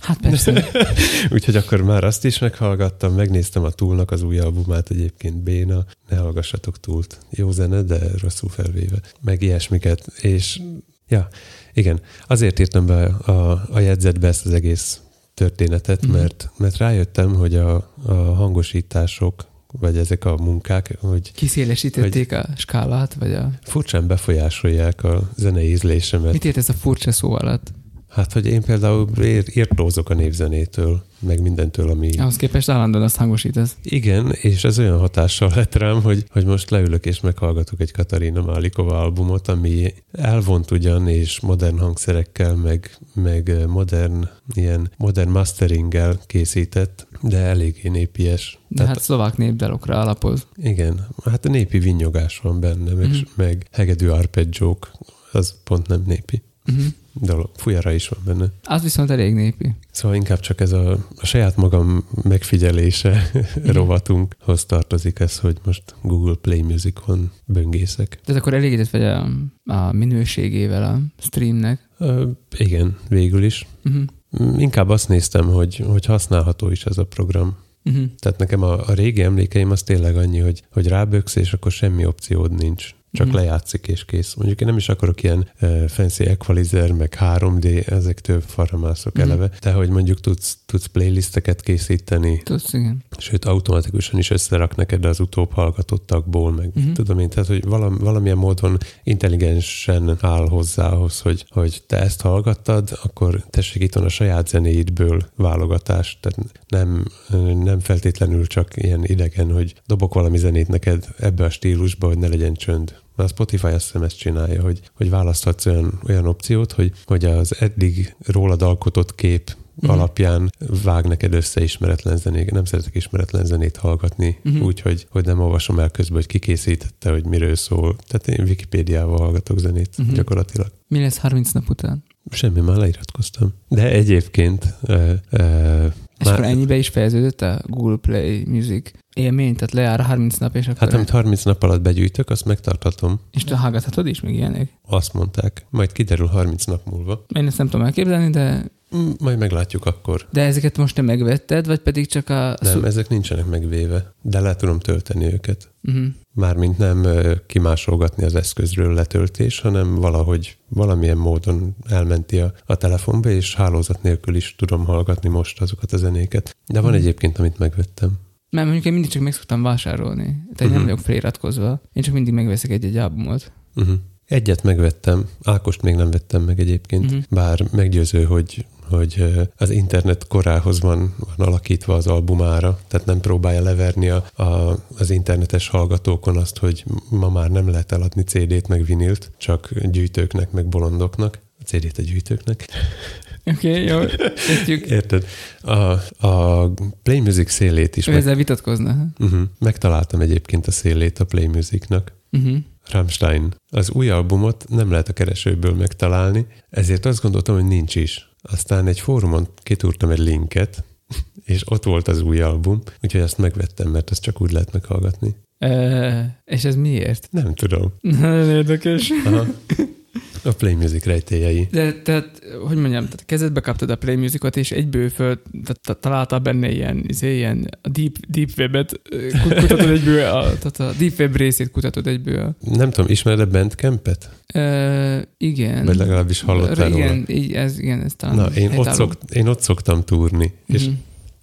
Hát persze. *laughs* Úgyhogy akkor már azt is meghallgattam, megnéztem a Túlnak az új albumát, egyébként Béna, ne hallgassatok Túlt. Jó zene, de rosszul felvéve. Meg ilyesmiket, és ja, igen, azért írtam be a, a jegyzetbe ezt az egész történetet, mm. mert, mert rájöttem, hogy a, a hangosítások vagy ezek a munkák, hogy... Kiszélesítették hogy a skálát, vagy a... Furcsán befolyásolják a zenei ízlésemet. Mit ért ez a furcsa szó alatt? Hát, hogy én például írtózok a névzenétől, meg mindentől, ami... Ahhoz képest állandóan azt hangosítasz. Igen, és ez olyan hatással lett rám, hogy, hogy most leülök és meghallgatok egy Katarina Málikova albumot, ami elvont ugyan, és modern hangszerekkel, meg, meg modern, ilyen modern masteringgel készített, de eléggé népies. De Tehát, hát szlovák népdalokra alapoz. Igen, hát a népi vinyogás van benne, meg, mm-hmm. meg hegedű arpeggiók, az pont nem népi. Uh-huh. Dolog, fujara is van benne. Az viszont elég népi. Szóval inkább csak ez a, a saját magam megfigyelése uh-huh. *laughs* rovatunkhoz tartozik ez, hogy most Google Play Musicon böngészek. De akkor elégedett vagy a, a minőségével a streamnek? Uh, igen, végül is. Uh-huh. Inkább azt néztem, hogy, hogy használható is ez a program. Uh-huh. Tehát nekem a, a régi emlékeim az tényleg annyi, hogy, hogy ráböksz, és akkor semmi opciód nincs csak mm. lejátszik és kész. Mondjuk én nem is akarok ilyen uh, fancy equalizer, meg 3D, ezek több faramászok mm. eleve, de hogy mondjuk tudsz, tudsz playlisteket készíteni. Tudsz, igen. Sőt, automatikusan is összerak neked az utóbb hallgatottakból, meg mm. tudom én, tehát hogy valam, valamilyen módon intelligensen áll hozzá ahhoz, hogy, hogy te ezt hallgattad, akkor tessék itt a saját zenéidből válogatást, tehát nem, nem feltétlenül csak ilyen idegen, hogy dobok valami zenét neked ebbe a stílusba, hogy ne legyen csönd. A Spotify azt hiszem ezt csinálja, hogy, hogy választhatsz olyan, olyan opciót, hogy, hogy az eddig rólad alkotott kép mm. alapján vág neked össze ismeretlen zenét. Nem szeretek ismeretlen zenét hallgatni, mm. úgyhogy hogy nem olvasom el közben, hogy ki készítette, hogy miről szól. Tehát én Wikipédiával hallgatok zenét mm. gyakorlatilag. Mi lesz 30 nap után? Semmi, már leiratkoztam. De egyébként... Uh, uh, és már... akkor ennyibe is fejeződött a Google Play Music élmény, tehát lejár 30 nap, és akkor... Hát amit 30 nap alatt begyűjtök, azt megtarthatom. És te hallgathatod is, meg ilyenek? Azt mondták. Majd kiderül 30 nap múlva. Én ezt nem tudom elképzelni, de... Mm, majd meglátjuk akkor. De ezeket most te megvetted, vagy pedig csak a... Nem, ezek nincsenek megvéve, de le tudom tölteni őket. Uh-huh. Mármint nem kimásolgatni az eszközről letöltés, hanem valahogy valamilyen módon elmenti a, a telefonba, és hálózat nélkül is tudom hallgatni most azokat a zenéket. De van uh-huh. egyébként, amit megvettem. Mert mondjuk én mindig csak meg szoktam vásárolni. Tehát uh-huh. nem vagyok feliratkozva. Én csak mindig megveszek egy-egy albumot. Uh-huh. Egyet megvettem, Ákost még nem vettem meg egyébként, uh-huh. bár meggyőző, hogy hogy az internet korához van, van alakítva az albumára, tehát nem próbálja leverni a, a, az internetes hallgatókon azt, hogy ma már nem lehet eladni CD-t meg vinilt, csak gyűjtőknek meg bolondoknak. A CD-t a gyűjtőknek. *laughs* Oké, okay, jó, értjük. Érted? A, a Play Music szélét is. Ő meg... ezzel vitatkozna. Uh-huh. Megtaláltam egyébként a szélét a Play Musicnak. Uh-huh. Rammstein. Az új albumot nem lehet a keresőből megtalálni, ezért azt gondoltam, hogy nincs is. Aztán egy fórumon kitúrtam egy linket, és ott volt az új album, úgyhogy azt megvettem, mert azt csak úgy lehet meghallgatni. E, és ez miért? Nem tudom. Nagyon érdekes. Aha. A Play Music rejtélyei. De tehát, hogy mondjam, tehát kezedbe kaptad a Play Musicot, és egyből föl, tehát találtál benne ilyen, izé, ilyen a deep, deep webet, kutatod egyből, a, tehát a deep web részét kutatod egyből. Nem tudom, ismered a Bandcampet? Uh, igen. Vagy legalábbis hallottál igen, róla? Így, ez, igen, ez talán Na, én ott, szok, én ott szoktam túrni, és mhm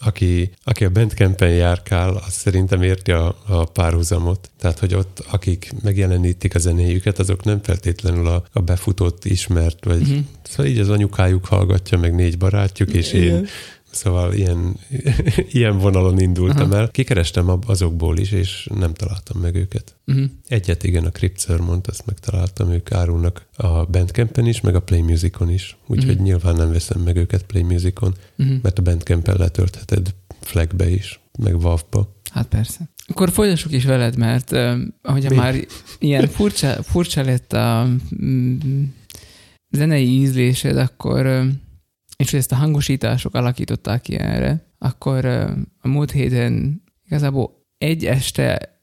aki, aki a Bandcampen járkál, az szerintem érti a, a párhuzamot. Tehát, hogy ott, akik megjelenítik a zenéjüket, azok nem feltétlenül a, a befutott, ismert, vagy uh-huh. szóval így az anyukájuk hallgatja, meg négy barátjuk, és Igen. én Szóval ilyen, *laughs* ilyen vonalon indultam Aha. el. Kikerestem azokból is, és nem találtam meg őket. Uh-huh. Egyet igen, a Crypt Sermont, azt megtaláltam, ők árulnak a Bandcampen is, meg a Play Musicon is. Úgyhogy uh-huh. nyilván nem veszem meg őket Play Musicon, uh-huh. mert a Bandcampen letöltheted Flagbe is, meg WAV-ba. Hát persze. Akkor folytassuk is veled, mert uh, ahogy már ilyen furcsa, furcsa lett a mm, zenei ízlésed, akkor uh, és hogy ezt a hangosítások alakították ki erre, akkor a múlt héten igazából egy este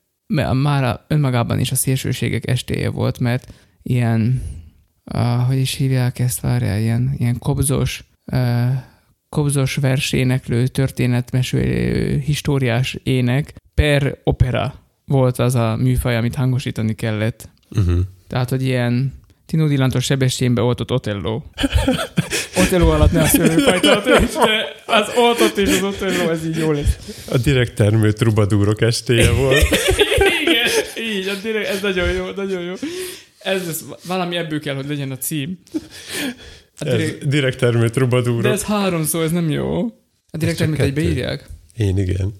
már önmagában is a szélsőségek estéje volt, mert ilyen, uh, hogy is hívják ezt, várjál, ilyen, ilyen kobzos, uh, kobzos verséneklő, történetmesélő, históriás ének per opera volt az a műfaj, amit hangosítani kellett. Uh-huh. Tehát, hogy ilyen Tino Dillantos Sebestyénbe oltott Otello. *laughs* Otello alatt ne a szőlőfajta, de *laughs* az oltott és az Otello, ez így jó lesz. A direkt termő trubadúrok estéje volt. Igen, így, a direkt, ez nagyon jó, nagyon jó. Ez lesz, valami ebből kell, hogy legyen a cím. A direkt, ez direkt termő trubadúrok. De ez három szó, ez nem jó. A direkt termőt egybe írják? Én igen.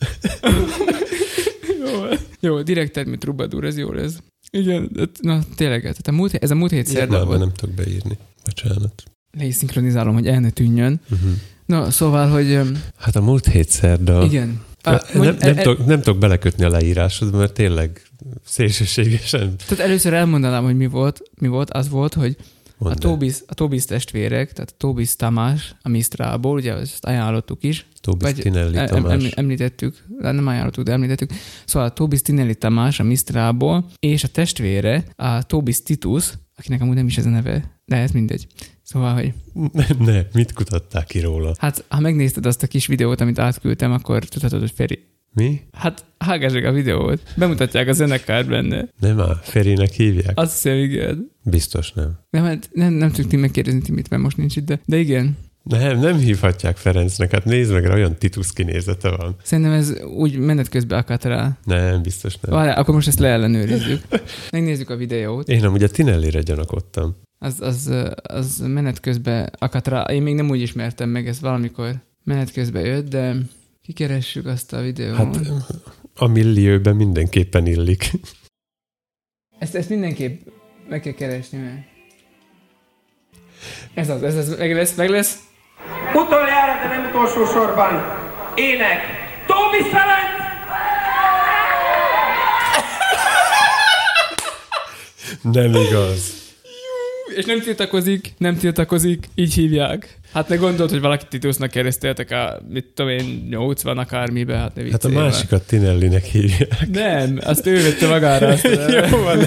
*laughs* jó, jó, direkt termő trubadúr, ez jó lesz. Igen, na tényleg, tehát a múlt, ez a múlt hét szerda volt. nem tudok beírni. Bocsánat. Le is szinkronizálom, hogy el ne tűnjön. Uh-huh. Na, szóval, hogy... Hát a múlt hét szerda... Igen. A, nem, nem, nem, e, tudok, nem tudok belekötni a leírásod, mert tényleg szélsőségesen. Tehát először elmondanám, hogy mi volt. Mi volt? Az volt, hogy Mondd a Tobis, a Tobis testvérek, tehát a Tobis Tamás a Mistrából, ugye ezt ajánlottuk is. Tobis Tinelli Tamás. Em, említettük, nem ajánlottuk, de említettük. Szóval a Tobis Tinelli Tamás a Mistrából, és a testvére, a Tobis Titus, akinek amúgy nem is ez a neve, de ez mindegy. Szóval, hogy... *laughs* Ne, mit kutatták ki róla? Hát, ha megnézted azt a kis videót, amit átküldtem, akkor tudhatod, hogy Feri, mi? Hát hágassák a videót. Bemutatják a zenekárt benne. Nem már, Ferinek hívják? Azt hiszem, igen. Biztos nem. Nem, hát nem, nem tudjuk megkérdezni Timit, mert most nincs itt, de, de igen. Nem, nem hívhatják Ferencnek, hát nézd meg, olyan titusz kinézete van. Szerintem ez úgy menet közben akadt rá. Nem, biztos nem. Várjál, akkor most ezt leellenőrizzük. Megnézzük a videót. Én amúgy a Tinellire gyanakodtam. Az, az, az menet közben akadt rá. Én még nem úgy ismertem meg, ez valamikor menet közben jött, de Kikeressük azt a videót. Hát a millióben mindenképpen illik. Ezt, ezt mindenképp meg kell keresni, mert... Ez az, ez az, meg lesz, meg lesz. Utoljára, de nem utolsó sorban. Ének. Tóbi Ferenc! Nem igaz. És nem tiltakozik, nem tiltakozik, így hívják. Hát ne gondolt, hogy valaki Titusnak kereszteltek a, mit tudom én, 80 akármibe, hát ne Hát a másikat Tinellinek hívják. Nem, azt ő vette magára. Azt *laughs* Jó van.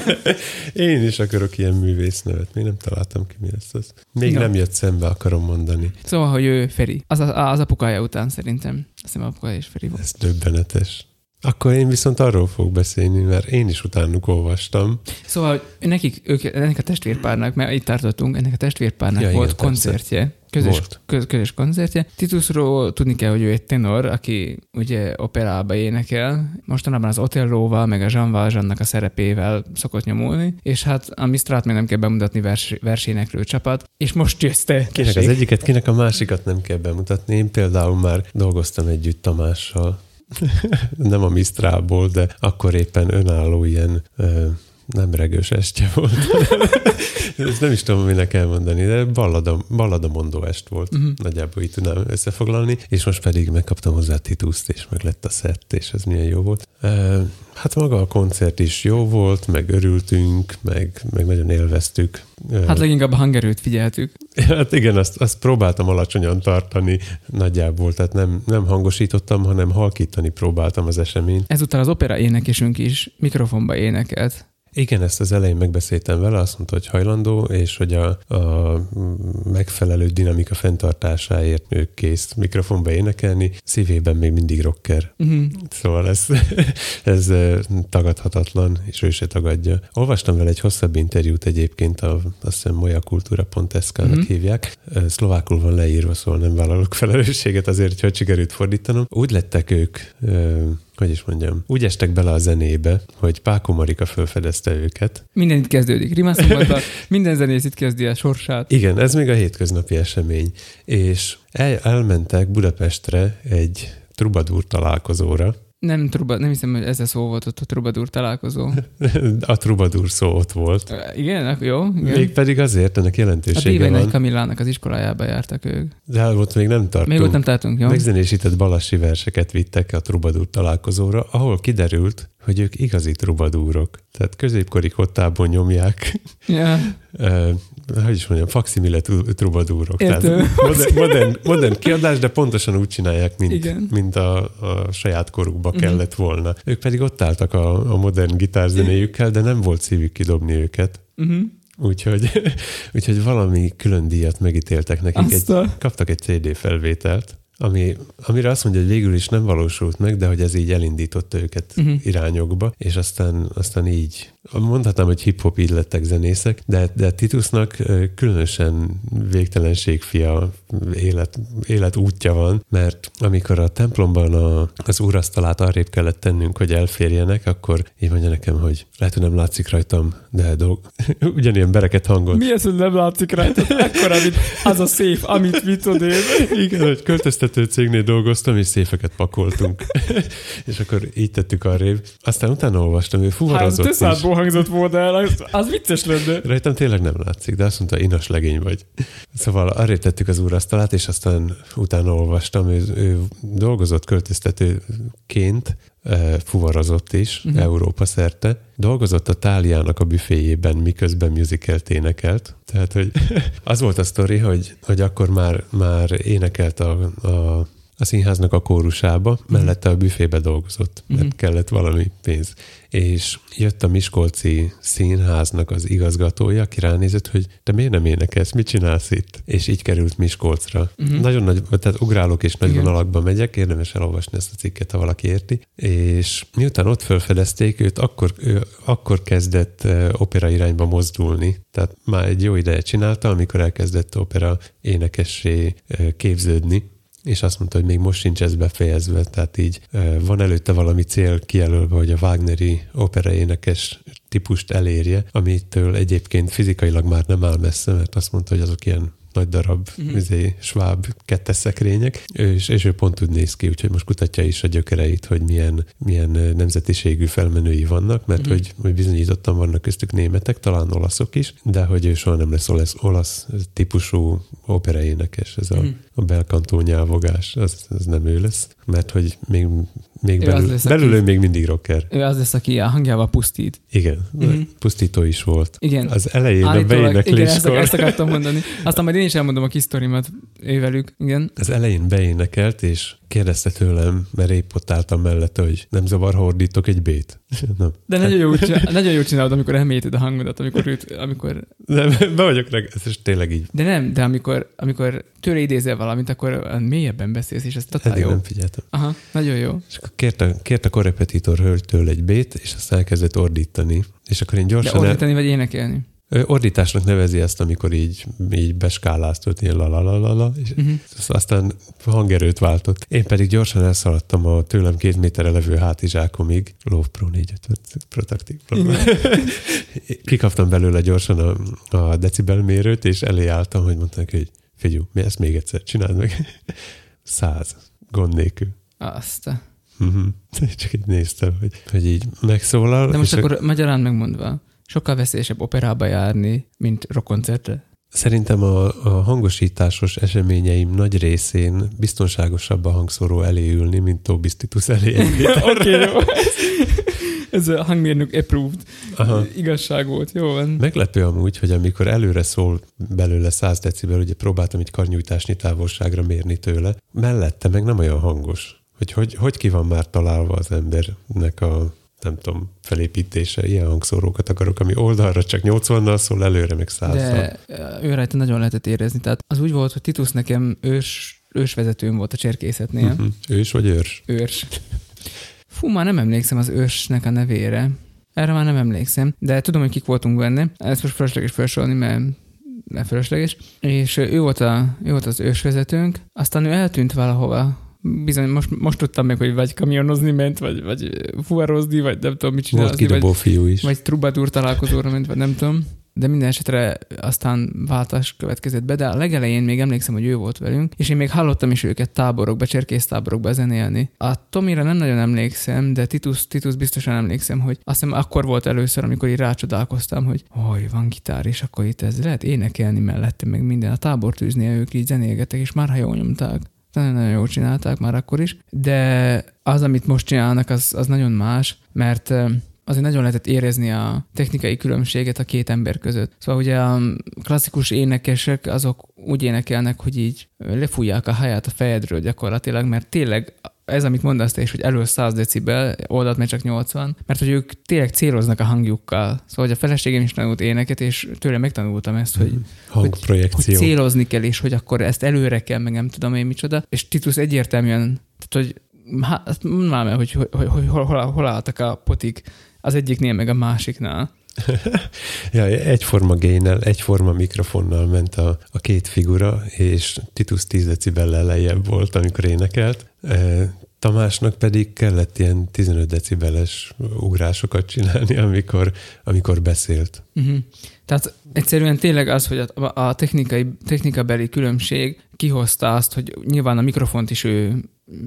Én is akarok ilyen művész nevet. Még nem találtam ki, mi lesz az. Még no. nem jött szembe, akarom mondani. Szóval, hogy ő Feri. Az, az apukája után szerintem. Azt hiszem apukája is Feri volt. Ez döbbenetes. Akkor én viszont arról fogok beszélni, mert én is utánuk olvastam. Szóval nekik, ők, ennek a testvérpárnak, mert itt tartottunk, ennek a testvérpárnak ja, volt igen, koncertje. Közös, köz, közös koncertje. Titusról tudni kell, hogy ő egy tenor, aki ugye operába énekel. Mostanában az Otellóval, meg a Jean Valjeannak a szerepével szokott nyomulni, és hát a Mistrát még nem kell bemutatni vers, versénekről csapat, és most jössz te. Kinek az egyiket, kinek a másikat nem kell bemutatni. Én például már dolgoztam együtt Tamással nem a Mistrából, de akkor éppen önálló ilyen nem regős estje volt. *laughs* Ezt nem is tudom, minek elmondani, de ballada, ballada mondó est volt. Uh-huh. Nagyjából így tudnám összefoglalni, és most pedig megkaptam hozzá tituszt, és meg lett a szett, és ez milyen jó volt. Hát maga a koncert is jó volt, meg örültünk, meg, meg nagyon élveztük. Hát leginkább a hangerőt figyeltük. *laughs* Hát igen, azt, azt próbáltam alacsonyan tartani nagyjából, tehát nem, nem hangosítottam, hanem halkítani próbáltam az eseményt. Ezután az opera énekesünk is mikrofonba énekelt. Igen, ezt az elején megbeszéltem vele, azt mondta, hogy hajlandó, és hogy a, a megfelelő dinamika fenntartásáért ő kész mikrofonba énekelni, szívében még mindig rocker. Uh-huh. Szóval ez, *laughs* ez tagadhatatlan, és ő se tagadja. Olvastam vele egy hosszabb interjút egyébként, a, azt hiszem mojakultúra.sk-nak uh-huh. hívják. Szlovákul van leírva, szóval nem vállalok *laughs* felelősséget azért, hogy sikerült fordítanom. Úgy lettek ők hogy is mondjam, úgy estek bele a zenébe, hogy Páko Marika felfedezte őket. Minden itt kezdődik. Rimászombatban *laughs* minden zenész itt kezdi a sorsát. Igen, ez még a hétköznapi esemény. És el, elmentek Budapestre egy trubadur találkozóra, nem, truba, nem hiszem, hogy ez a szó volt ott a trubadur találkozó. *laughs* a trubadur szó ott volt. Igen, jó. Igen. Még pedig azért, ennek jelentősége a van. A Kamillának az iskolájába jártak ők. De ott még nem tartunk. Még ott nem tartunk, jó. Megzenésített balassi verseket vittek a trubadur találkozóra, ahol kiderült, hogy ők igazi trubadúrok. Tehát középkori kottában nyomják. Ja. *laughs* hogy is mondjam, faximile trubadúrok. Tehát modern, *laughs* modern, modern kiadás, de pontosan úgy csinálják, mint, mint a, a saját korukba uh-huh. kellett volna. Ők pedig ott álltak a, a modern gitárzenéjükkel, de nem volt szívük kidobni őket. Uh-huh. Úgyhogy, *laughs* úgyhogy valami külön díjat megítéltek nekik. Egy, kaptak egy CD felvételt, ami, amire azt mondja, hogy végül is nem valósult meg, de hogy ez így elindította őket uh-huh. irányokba, és aztán, aztán így mondhatnám, hogy hip-hop így lettek zenészek, de, de Titusnak különösen végtelenség fia élet, élet útja van, mert amikor a templomban a, az úrasztalát arrébb kellett tennünk, hogy elférjenek, akkor így mondja nekem, hogy lehet, hogy nem látszik rajtam, de dolg... *laughs* ugyanilyen bereket hangon. Mi ez, hogy nem látszik rajtam? Akkor, amit, az a szép, amit mit odél. Igen, hogy költöztető cégnél dolgoztam, és széfeket pakoltunk. *laughs* és akkor így tettük arrébb. Aztán utána olvastam, ő fuvarozott hát, is hangzott volna el, az, az vicces lenne. Rajtam tényleg nem látszik, de azt mondta, inas legény vagy. Szóval arra tettük az úrasztalát, és aztán utána olvastam, ő, ő dolgozott költöztetőként, fuvarozott is uh-huh. Európa szerte. Dolgozott a Táliának a büféjében, miközben musicalt énekelt. Tehát, hogy *laughs* az volt a sztori, hogy, hogy akkor már, már énekelt a, a a színháznak a kórusába, uh-huh. mellette a büfébe dolgozott, mert uh-huh. kellett valami pénz. És jött a Miskolci színháznak az igazgatója, aki ránézett, hogy te miért nem énekelsz, mit csinálsz itt? És így került Miskolcra. Uh-huh. Nagyon nagy, tehát ugrálok és nagy vonalakba megyek, érdemes elolvasni ezt a cikket, ha valaki érti. És miután ott felfedezték őt, akkor, ő, akkor kezdett opera irányba mozdulni. Tehát már egy jó ideje csinálta, amikor elkezdett opera énekessé képződni és azt mondta, hogy még most sincs ez befejezve, tehát így van előtte valami cél kijelölve, hogy a Wagneri opera énekes típust elérje, amitől egyébként fizikailag már nem áll messze, mert azt mondta, hogy azok ilyen nagy darab uh-huh. izé, sváb kettes szekrények, és, és ő pont úgy néz ki, úgyhogy most kutatja is a gyökereit, hogy milyen, milyen nemzetiségű felmenői vannak, mert uh-huh. hogy, hogy bizonyítottan vannak köztük németek, talán olaszok is, de hogy ő soha nem lesz olasz, olasz típusú operaénekes, ez a, uh-huh. a belkantó nyelvogás, az, az nem ő lesz, mert hogy még még belül, lesz, belül aki, még mindig rocker. Ő az lesz, aki a hangjával pusztít. Igen, uh-huh. pusztító is volt. Igen. Az elején Állítólag, a beénekléskor. Igen, ezt, ezt akartam mondani. *laughs* Aztán majd én is elmondom a kis sztorimat ővelük. Igen. Az elején beénekelt, és kérdezte tőlem, mert épp ott álltam mellette, hogy nem zavar, ha ordítok egy bét. *laughs* nem. De nagyon jó, csinál, *laughs* nagyon jó csinálod, amikor elmélyíted a hangodat, amikor őt, amikor... Nem, *laughs* be vagyok reg, ez tényleg így. De nem, de amikor, amikor tőle idézel valamit, akkor mélyebben beszélsz, és ez totál Eddig jó. nem figyeltem. Aha, nagyon jó. És akkor kérte, kérte a korrepetitor hölgytől egy bét, és aztán elkezdett ordítani. És akkor én gyorsan... De ordítani el... vagy énekelni? Ordításnak nevezi ezt, amikor így, így beskáláztott, ilyen la és uh-huh. aztán hangerőt váltott. Én pedig gyorsan elszaladtam a tőlem két méterre levő hátizsákomig, Love Pro 450 Protective *laughs* Kikaptam belőle gyorsan a, a decibel mérőt, és elé álltam, hogy mondták, hogy figyelj, mi ezt még egyszer, csináld meg. *laughs* Száz, gond nélkül. Azt. Uh-huh. *laughs* Csak így néztem, hogy, hogy így megszólal. De most akkor a... magyarán megmondva, sokkal veszélyesebb operába járni, mint rockkoncertre? Szerintem a, a hangosításos eseményeim nagy részén biztonságosabb a hangszóró elé ülni, mint Tobis Titus elé. *laughs* Oké, jó. Ez a hangmérnök approved Aha. igazság volt. Jó van. Meglepő amúgy, hogy amikor előre szól belőle 100 decibel, ugye próbáltam egy karnyújtásnyi távolságra mérni tőle, mellette meg nem olyan hangos. Hogy hogy, hogy ki van már találva az embernek a nem tudom, felépítése, ilyen hangszórókat akarok, ami oldalra csak 80-nal szól, előre meg 100 De ő rajta nagyon lehetett érezni. Tehát az úgy volt, hogy Titus nekem ős, ősvezetőm volt a cserkészetnél. Uh-huh. Ős vagy őrs? Őrs. Fú, már nem emlékszem az ősnek a nevére. Erre már nem emlékszem, de tudom, hogy kik voltunk benne. Ezt most fölösleges felsorolni, mert mert fölösleges. És ő volt, a, ő volt az ősvezetőnk, aztán ő eltűnt valahova bizony most, most tudtam meg, hogy vagy kamionozni ment, vagy, vagy fuvarozni, vagy nem tudom, mit csinálni. Volt vagy, fiú is. Vagy trubadúr találkozóra ment, vagy nem tudom. De minden esetre aztán váltás következett be, de a legelején még emlékszem, hogy ő volt velünk, és én még hallottam is őket táborokba, cserkésztáborokba zenélni. A Tomira nem nagyon emlékszem, de Titus, Titus biztosan emlékszem, hogy azt hiszem akkor volt először, amikor így rácsodálkoztam, hogy hogy van gitár, és akkor itt ez lehet énekelni mellette, meg minden. A tábortűzni ők így zenélgetek, és már ha jól nyomták nagyon-nagyon jól csinálták már akkor is, de az, amit most csinálnak, az, az nagyon más, mert azért nagyon lehetett érezni a technikai különbséget a két ember között. Szóval ugye a klasszikus énekesek azok úgy énekelnek, hogy így lefújják a haját a fejedről gyakorlatilag, mert tényleg ez, amit mondasz te is, hogy elő 100 decibel, oldalt meg csak 80, mert hogy ők tényleg céloznak a hangjukkal. Szóval, hogy a feleségem is tanult éneket, és tőle megtanultam ezt, hogy, Hangprojekció. hogy célozni kell, és hogy akkor ezt előre kell, meg nem tudom én micsoda. És Titus egyértelműen, tehát, hogy hát mondd már hogy, hogy, hogy, hogy hol, hol, hol álltak a potik az egyiknél, meg a másiknál. *laughs* ja, egyforma génnel, egyforma mikrofonnal ment a, a két figura, és Titus 10 decibellel lejjebb volt, amikor énekelt. E, Tamásnak pedig kellett ilyen 15 decibeles ugrásokat csinálni, amikor, amikor beszélt. Uh-huh. Tehát egyszerűen tényleg az, hogy a, a technikai, technikabeli különbség kihozta azt, hogy nyilván a mikrofont is ő,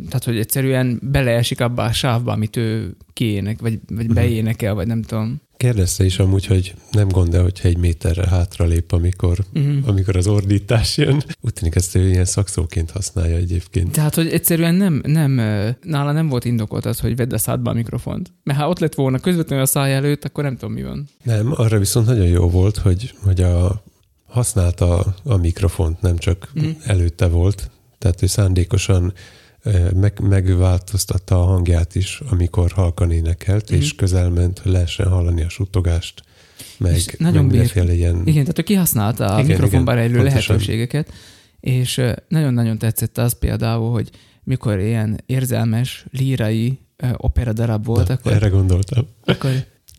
tehát hogy egyszerűen beleesik abba a sávba, amit ő kiének, vagy, vagy mhm. beénekel, vagy nem tudom. Kérdezte is amúgy, hogy nem gond hogyha egy méterre hátralép, amikor, uh-huh. amikor az ordítás jön. Úgy tűnik, ezt ő ilyen szakszóként használja egyébként. Tehát, hogy egyszerűen nem, nem, nála nem volt indokolt az, hogy vedd a szádba a mikrofont. Mert ha ott lett volna közvetlenül a száj előtt, akkor nem tudom, mi van. Nem, arra viszont nagyon jó volt, hogy, hogy a, használta a mikrofont, nem csak uh-huh. előtte volt. Tehát ő szándékosan meg, megváltoztatta a hangját is, amikor halkan énekelt, mm-hmm. és közel ment, hogy lehessen hallani a suttogást, meg, és nagyon meg ilyen... Igen, tehát ő kihasználta a igen, mikrofonban rejlő lehetőségeket, és nagyon-nagyon tetszett az például, hogy mikor ilyen érzelmes, lírai opera darab volt, Na, akkor... Erre gondoltam. Akkor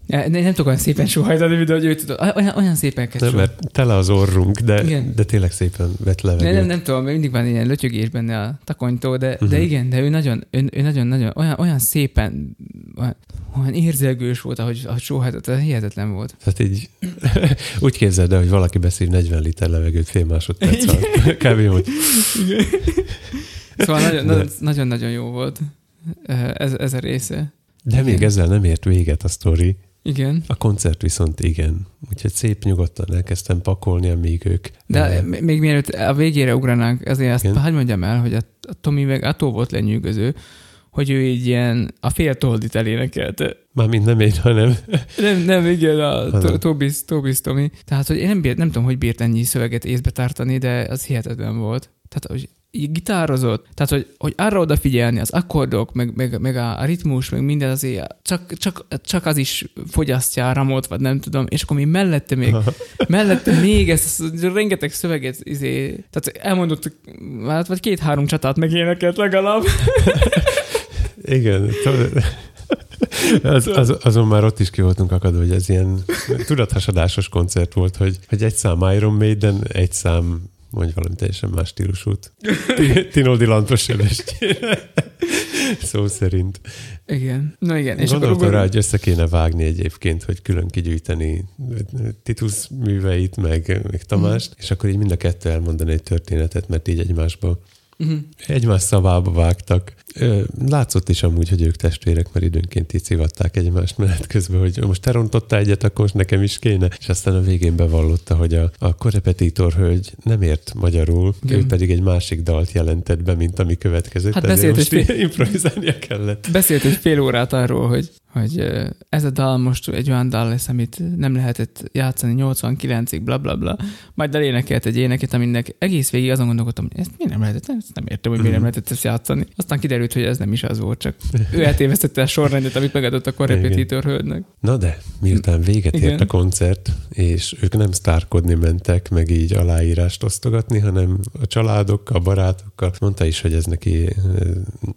nem, nem tudok olyan szépen sohajtani, de hogy ő tudod, olyan, olyan szépen kezd Nem, mert tele az orrunk, de, de tényleg szépen vett levegőt. Nem, nem, nem tudom, mindig van ilyen lötyögés benne a takonytó, de, uh-huh. de mhm. igen, de ő nagyon, ő, ő nagyon, nagyon, olyan, olyan szépen, olyan, olyan érzelgős volt, ahogy, ahogy sóhajtott, ez hihetetlen volt. Tehát így *laughs* úgy képzeld el, hogy valaki beszél 40 liter levegőt fél másodperc alatt. *laughs* Kb. hogy... *laughs* Szóval nagyon-nagyon jó volt ez, ez a része. De igen. még ezzel nem ért véget a sztori. Igen. A koncert viszont igen. Úgyhogy szép nyugodtan elkezdtem pakolni, amíg ők... De uh, még mielőtt a végére ugranánk, azért azt igen. hagyd mondjam el, hogy a, a Tomi meg attól volt lenyűgöző, hogy ő így ilyen a fél toldit elénekelte. Mármint nem én, hanem... Nem, nem, igen, a Tobis, Tobis Tomi. Tehát, hogy én nem, bírt, nem tudom, hogy bírt ennyi szöveget észbe tartani, de az hihetetlen volt. Tehát, hogy gitározott, tehát hogy, hogy arra odafigyelni, az akkordok, meg, meg, meg a, a ritmus, meg minden azért, csak, csak, csak az is fogyasztja a ramot, vagy nem tudom, és akkor mi mellette még, *laughs* mellette még ez, rengeteg szöveget, izé, tehát elmondott, hát vagy két-három csatát megénekelt legalább. *laughs* Igen, az, az, azon már ott is ki voltunk akadva, hogy ez ilyen tudathasadásos koncert volt, hogy, hogy egy szám Iron Maiden, egy szám mondj valami teljesen más stílusút. Tinoldi Lantos Szó szerint. Igen. Na igen. És Gondoltam akkor... rá, hogy össze kéne vágni egyébként, hogy külön kigyűjteni Titus műveit, meg, meg Tamást, mm. és akkor így mind a kettő elmondani egy történetet, mert így egymásba Uh-huh. Egymás szavába vágtak. Látszott is amúgy, hogy ők testvérek, mert időnként így szivatták egymást menet közben, hogy most te rontottál egyet, akkor most nekem is kéne. És aztán a végén bevallotta, hogy a, a korepetitor hölgy nem ért magyarul, Igen. ő pedig egy másik dalt jelentett be, mint ami következett. Hát beszélt most fél... *laughs* improvizálnia kellett. Beszélt egy fél órát arról, hogy hogy ez a dal most egy olyan dal lesz, amit nem lehetett játszani 89-ig, bla bla bla. Majd elénekelt egy éneket, aminek egész végig azon gondolkodtam, hogy ezt mi nem lehetett, ezt nem értem, hogy miért nem lehetett ezt játszani. Aztán kiderült, hogy ez nem is az volt, csak *laughs* ő eltévesztette a sorrendet, amit megadott a korrepetitor hölgynek. Na de, miután véget Igen. ért a koncert, és ők nem sztárkodni mentek, meg így aláírást osztogatni, hanem a családok, a barátokkal. Mondta is, hogy ez neki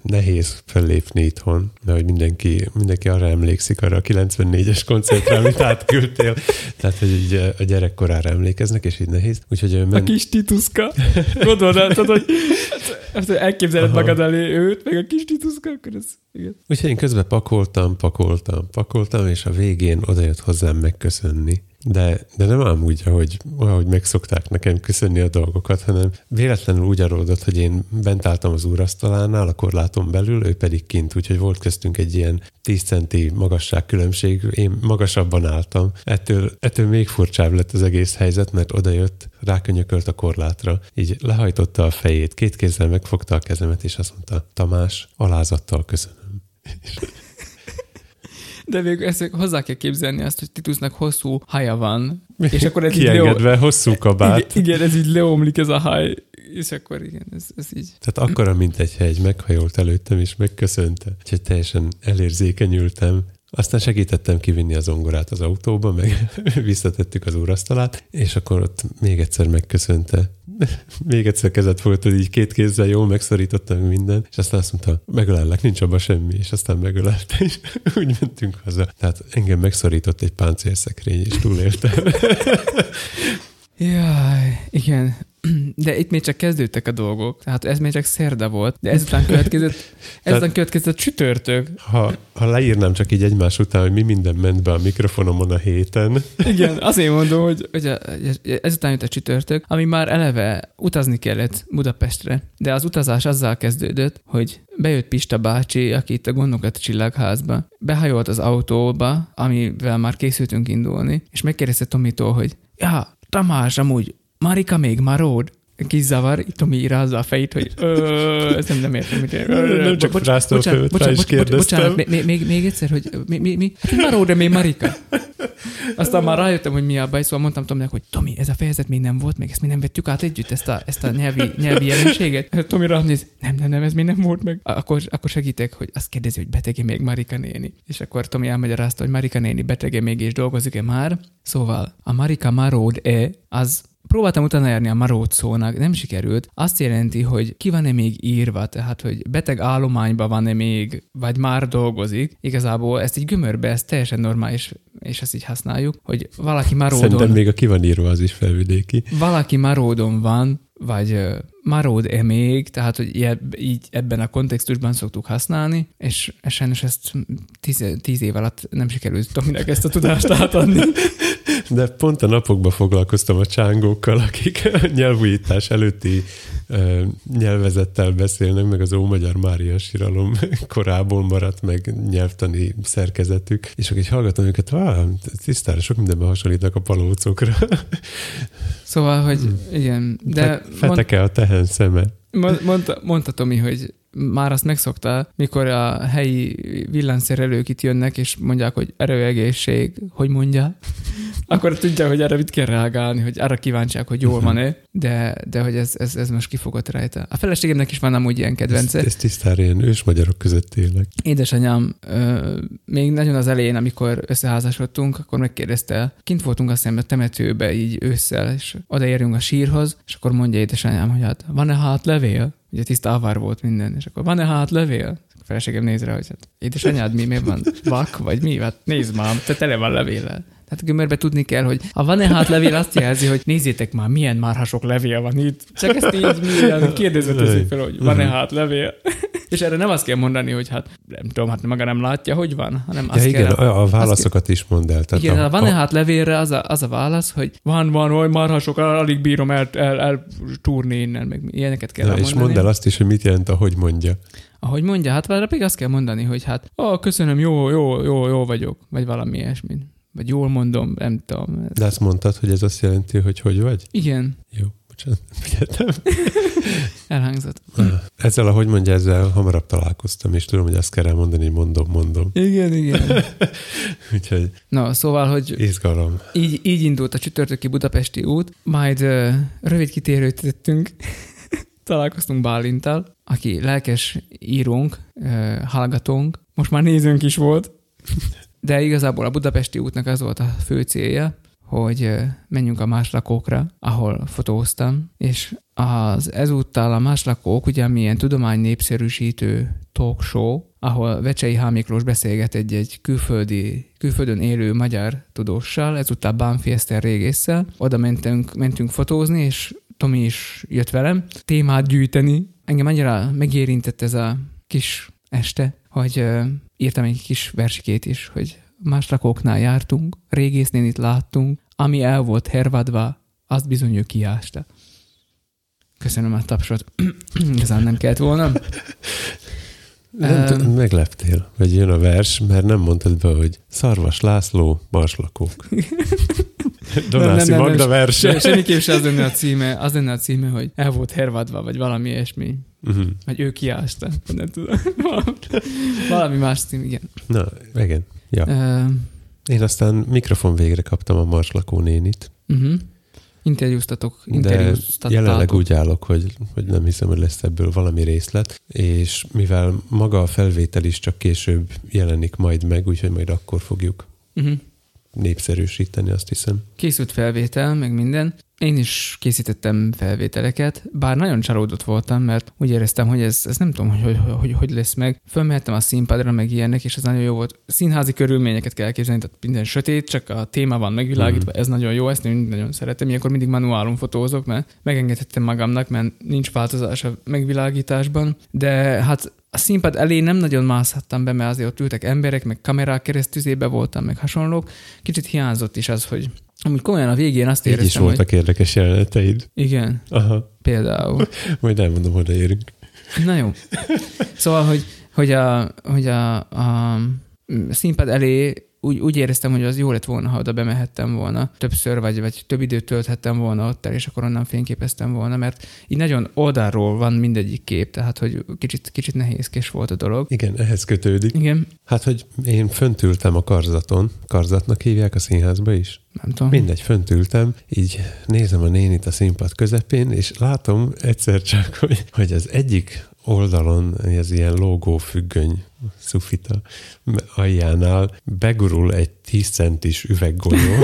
nehéz fellépni itthon, mert hogy mindenki, mindenki arra emlékszik, arra a 94-es koncertre, amit átküldtél. Tehát, hogy így a gyerekkorára emlékeznek, és így nehéz. Úgyhogy men... A kis tituszka. Gondolod, hogy hát, elképzeled Aha. magad elé őt, meg a kis tituszka, akkor ez... Igen. Úgyhogy én közben pakoltam, pakoltam, pakoltam, és a végén odajött hozzám megköszönni. De, de nem ám úgy, ahogy, ahogy megszokták nekem köszönni a dolgokat, hanem véletlenül úgy aródott, hogy én bent álltam az úrasztalánál, a korláton belül, ő pedig kint, úgyhogy volt köztünk egy ilyen 10 centi magasságkülönbség, én magasabban álltam. Ettől, ettől még furcsább lett az egész helyzet, mert odajött, rákönyökölt a korlátra, így lehajtotta a fejét, két kézzel megfogta a kezemet, és azt mondta, Tamás, alázattal köszönöm. *laughs* De még ezt hozzá kell képzelni azt, hogy Titusnak hosszú haja van. És akkor ez Kiengedve, leom... hosszú kabát. Igen, igen, ez így leomlik ez a haj. és akkor igen, ez, ez így. Tehát akkora, mint egy hegy, meghajolt előttem, és megköszönte. Úgyhogy teljesen elérzékenyültem, aztán segítettem kivinni az zongorát az autóba, meg *laughs* visszatettük az úrasztalát, és akkor ott még egyszer megköszönte. *laughs* még egyszer kezet fogott, hogy így két kézzel jól megszorítottam minden, és aztán azt mondta, megölellek, nincs abban semmi, és aztán megölelte, és *laughs* úgy mentünk haza. Tehát engem megszorított egy páncélszekrény, és túléltem. Jaj, igen. *clears throat* De itt még csak kezdődtek a dolgok, tehát ez még csak szerda volt, de ezután következett, *laughs* ezután következett csütörtök. Ha, ha leírnám csak így egymás után, hogy mi minden ment be a mikrofonomon a héten. *laughs* Igen, azért mondom, hogy, hogy ezután jött a csütörtök, ami már eleve utazni kellett Budapestre, de az utazás azzal kezdődött, hogy bejött Pista bácsi, aki itt a gondokat a csillagházba, behajolt az autóba, amivel már készültünk indulni, és megkérdezte Tomitól, hogy ja, Tamás, amúgy Marika még marad? Kis zavar, Tomi rázza a fejét, hogy ezt nem, nem értem, mit. Nem csak rázta a fejét, rá is kérdeztem. Bocsánat, még, még, még egyszer, hogy mi, mi, mi? Hát marad, de még Marika. Aztán már rájöttem, hogy mi a baj, szóval mondtam Tominak, hogy Tomi, ez a fejezet még nem volt meg, ezt mi nem vettük át együtt, ezt a, ezt a nyelvi, nyelvi jelenséget. *laughs* Tomi rám néz, nem, nem, nem, ez még nem volt meg. Akkor, akkor segítek, hogy azt kérdezi, hogy betege még Marika néni. És akkor Tomi elmagyarázta, hogy Marika néni betege még és dolgozik-e már. Szóval a Marika Marod-e az Próbáltam utána járni a marót szónak, nem sikerült. Azt jelenti, hogy ki van-e még írva, tehát hogy beteg állományban van-e még, vagy már dolgozik. Igazából ezt egy gömörbe, ez teljesen normális, és ezt így használjuk, hogy valaki maródon... Szerintem még a ki van írva, az is felvidéki. Valaki maródon van, vagy maród-e még, tehát hogy így ebben a kontextusban szoktuk használni, és sajnos ezt tíz, tíz év alatt nem sikerült Tominek ezt a tudást átadni. *laughs* De pont a napokban foglalkoztam a csángókkal, akik a nyelvújítás előtti uh, nyelvezettel beszélnek, meg az Ómagyar Mária síralom korából maradt meg nyelvtani szerkezetük, és akkor így hallgatom őket, tisztára sok mindenben hasonlítanak a palócokra. Szóval, hogy igen, de... Feteke mond, a tehen szeme. Mondta, mondta Tomi, hogy már azt megszokta, mikor a helyi villanszerelők itt jönnek, és mondják, hogy erőegészség, hogy mondja, akkor tudja, hogy erre mit kell reagálni, hogy arra kíváncsiak, hogy jól van-e, de, de hogy ez, ez, ez most kifogott rajta. A feleségemnek is van amúgy ilyen kedvence. Ez, ez tisztára ilyen ős magyarok között élek. Édesanyám ö, még nagyon az elején, amikor összeházasodtunk, akkor megkérdezte, kint voltunk azt hiszem a temetőbe így ősszel, és odaérjünk a sírhoz, és akkor mondja édesanyám, hogy hát van-e hát levél? Ugye tiszta avár volt minden, és akkor van-e hát levél? A feleségem néz rá, hogy hát édesanyád mi, mi van? Vak, vagy mi? Hát nézd már, te tele van levéllel. Tehát a gömörbe tudni kell, hogy ha van-e hát levél, azt jelzi, hogy nézzétek már, milyen márhasok levél van itt. Csak ezt így milyen kérdezve teszik fel, hogy van-e mhm. hát levél. *laughs* És erre nem azt kell mondani, hogy hát nem tudom, hát maga nem látja, hogy van, hanem azt ja, igen, kell, a, a válaszokat kell, is mondd el. Tehát igen, a, van-e hát levélre az a, az a válasz, hogy van, van, hogy marhasok, alig bírom el, el, el túrni innen, meg ilyeneket kell ja, És mondd el azt is, hogy mit jelent, ahogy mondja. Ahogy mondja, hát pedig azt kell mondani, hogy hát, ó, köszönöm, jó, jó, jó, jó vagyok, vagy valami ilyesmi. Vagy jól mondom, nem tudom. De azt mondtad, hogy ez azt jelenti, hogy hogy vagy? Igen. Jó, bocsánat, figyeltem. *laughs* Elhangzott. Ezzel, ahogy mondja, ezzel hamarabb találkoztam, és tudom, hogy azt kell elmondani, hogy mondom, mondom. Igen, igen. *laughs* Úgyhogy... Na, szóval, hogy... Izgalom. Így, így indult a csütörtöki budapesti út, majd uh, rövid kitérőt tettünk, *laughs* találkoztunk Bálintal, aki lelkes írónk, uh, hallgatónk, most már nézőnk is volt, de igazából a budapesti útnak az volt a fő célja, hogy menjünk a máslakókra, ahol fotóztam, és az ezúttal a máslakók ugye milyen tudomány népszerűsítő talk show, ahol Vecsei H. Miklós beszélget egy-egy külföldi, külföldön élő magyar tudóssal, ezúttal Bánfi Eszter régésszel. Oda mentünk, mentünk fotózni, és Tomi is jött velem, témát gyűjteni. Engem annyira megérintett ez a kis este, hogy írtam egy kis versikét is, hogy más lakóknál jártunk, régésznénit láttunk, ami el volt hervadva, azt bizony ő kiásta. Köszönöm a tapsot. *clears throat* Igazán nem kellett volna. Nem, um, megleptél, hogy jön a vers, mert nem mondtad be, hogy Szarvas László, marslakók. *laughs* Donászi nem, nem, Magda verse. Se, semmiképp se az lenne a címe, az lenne a címe, hogy el volt hervadva, vagy valami ilyesmi. Uh-huh. Vagy ő kiásta. Nem tudom. valami más cím, igen. Na, igen. Ja. Uh, Én aztán mikrofon végre kaptam a marslakó nénit. Uh-huh. interjúztatok, De jelenleg úgy állok, hogy, hogy nem hiszem, hogy lesz ebből valami részlet, és mivel maga a felvétel is csak később jelenik majd meg, úgyhogy majd akkor fogjuk uh-huh. népszerűsíteni, azt hiszem. Készült felvétel, meg minden. Én is készítettem felvételeket, bár nagyon csalódott voltam, mert úgy éreztem, hogy ez, ez nem tudom, hogy hogy, hogy, hogy lesz meg. Fölmehettem a színpadra, meg ilyenek, és ez nagyon jó volt. Színházi körülményeket kell képzelni, tehát minden sötét, csak a téma van megvilágítva, mm. ez nagyon jó, ezt én nagyon szeretem. Ilyenkor mindig manuálon fotózok, mert megengedhettem magamnak, mert nincs változás a megvilágításban, de hát a színpad elé nem nagyon mászhattam be, mert azért ott ültek emberek, meg kamerák keresztüzébe voltam, meg hasonlók. Kicsit hiányzott is az, hogy Amúgy komolyan a végén azt éreztem, Így is voltak hogy... érdekes jeleneteid. Igen. Aha. Például. *laughs* Majd elmondom, hogy érünk. Na jó. Szóval, hogy, hogy, a, hogy a, a színpad elé úgy, úgy éreztem, hogy az jó lett volna, ha oda bemehettem volna többször, vagy, vagy több időt tölthettem volna ott el, és akkor onnan fényképeztem volna, mert így nagyon oldalról van mindegyik kép, tehát hogy kicsit, kicsit nehézkes volt a dolog. Igen, ehhez kötődik. Igen. Hát, hogy én föntültem a karzaton, karzatnak hívják a színházba is. Nem tudom. Mindegy, föntültem, így nézem a nénit a színpad közepén, és látom egyszer csak, hogy, hogy az egyik oldalon ez ilyen logó függöny szufita aljánál begurul egy 10 centis üveggolyó. *laughs*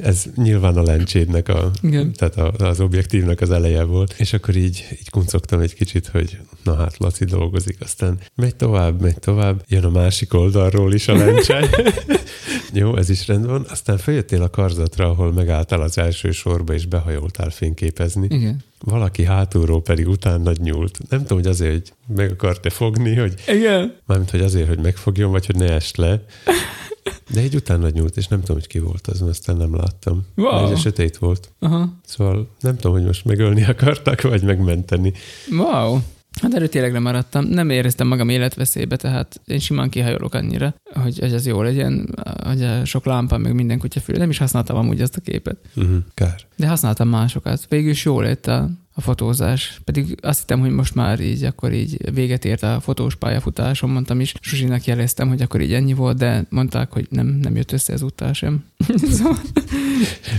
Ez nyilván a lencsédnek, a, Igen. tehát a, az objektívnek az eleje volt. És akkor így, így kuncogtam egy kicsit, hogy na hát Laci dolgozik, aztán megy tovább, megy tovább, jön a másik oldalról is a lencse. *laughs* Jó, ez is rendben van. Aztán feljöttél a karzatra, ahol megálltál az első sorba, és behajoltál fényképezni. Igen. Valaki hátulról pedig utána nyúlt. Nem tudom, hogy azért, hogy meg akart-e fogni, hogy... Igen. Mármint, hogy azért, hogy megfogjon, vagy hogy ne est le. De egy utána nyúlt, és nem tudom, hogy ki volt az, aztán nem láttam. Wow. Ez sötét volt. Aha. Szóval nem tudom, hogy most megölni akartak, vagy megmenteni. Wow. Hát erről tényleg nem maradtam. Nem éreztem magam életveszélybe, tehát én simán kihajolok annyira, hogy, hogy ez jó legyen, hogy sok lámpa, meg minden kutya Nem is használtam amúgy ezt a képet. Uh-huh. Kár. De használtam másokat. Végül is jó lett a, a fotózás. Pedig azt hittem, hogy most már így, akkor így véget ért a fotós pályafutásom, mondtam is. Susinak jeleztem, hogy akkor így ennyi volt, de mondták, hogy nem, nem jött össze ezúttal sem. *laughs* szóval...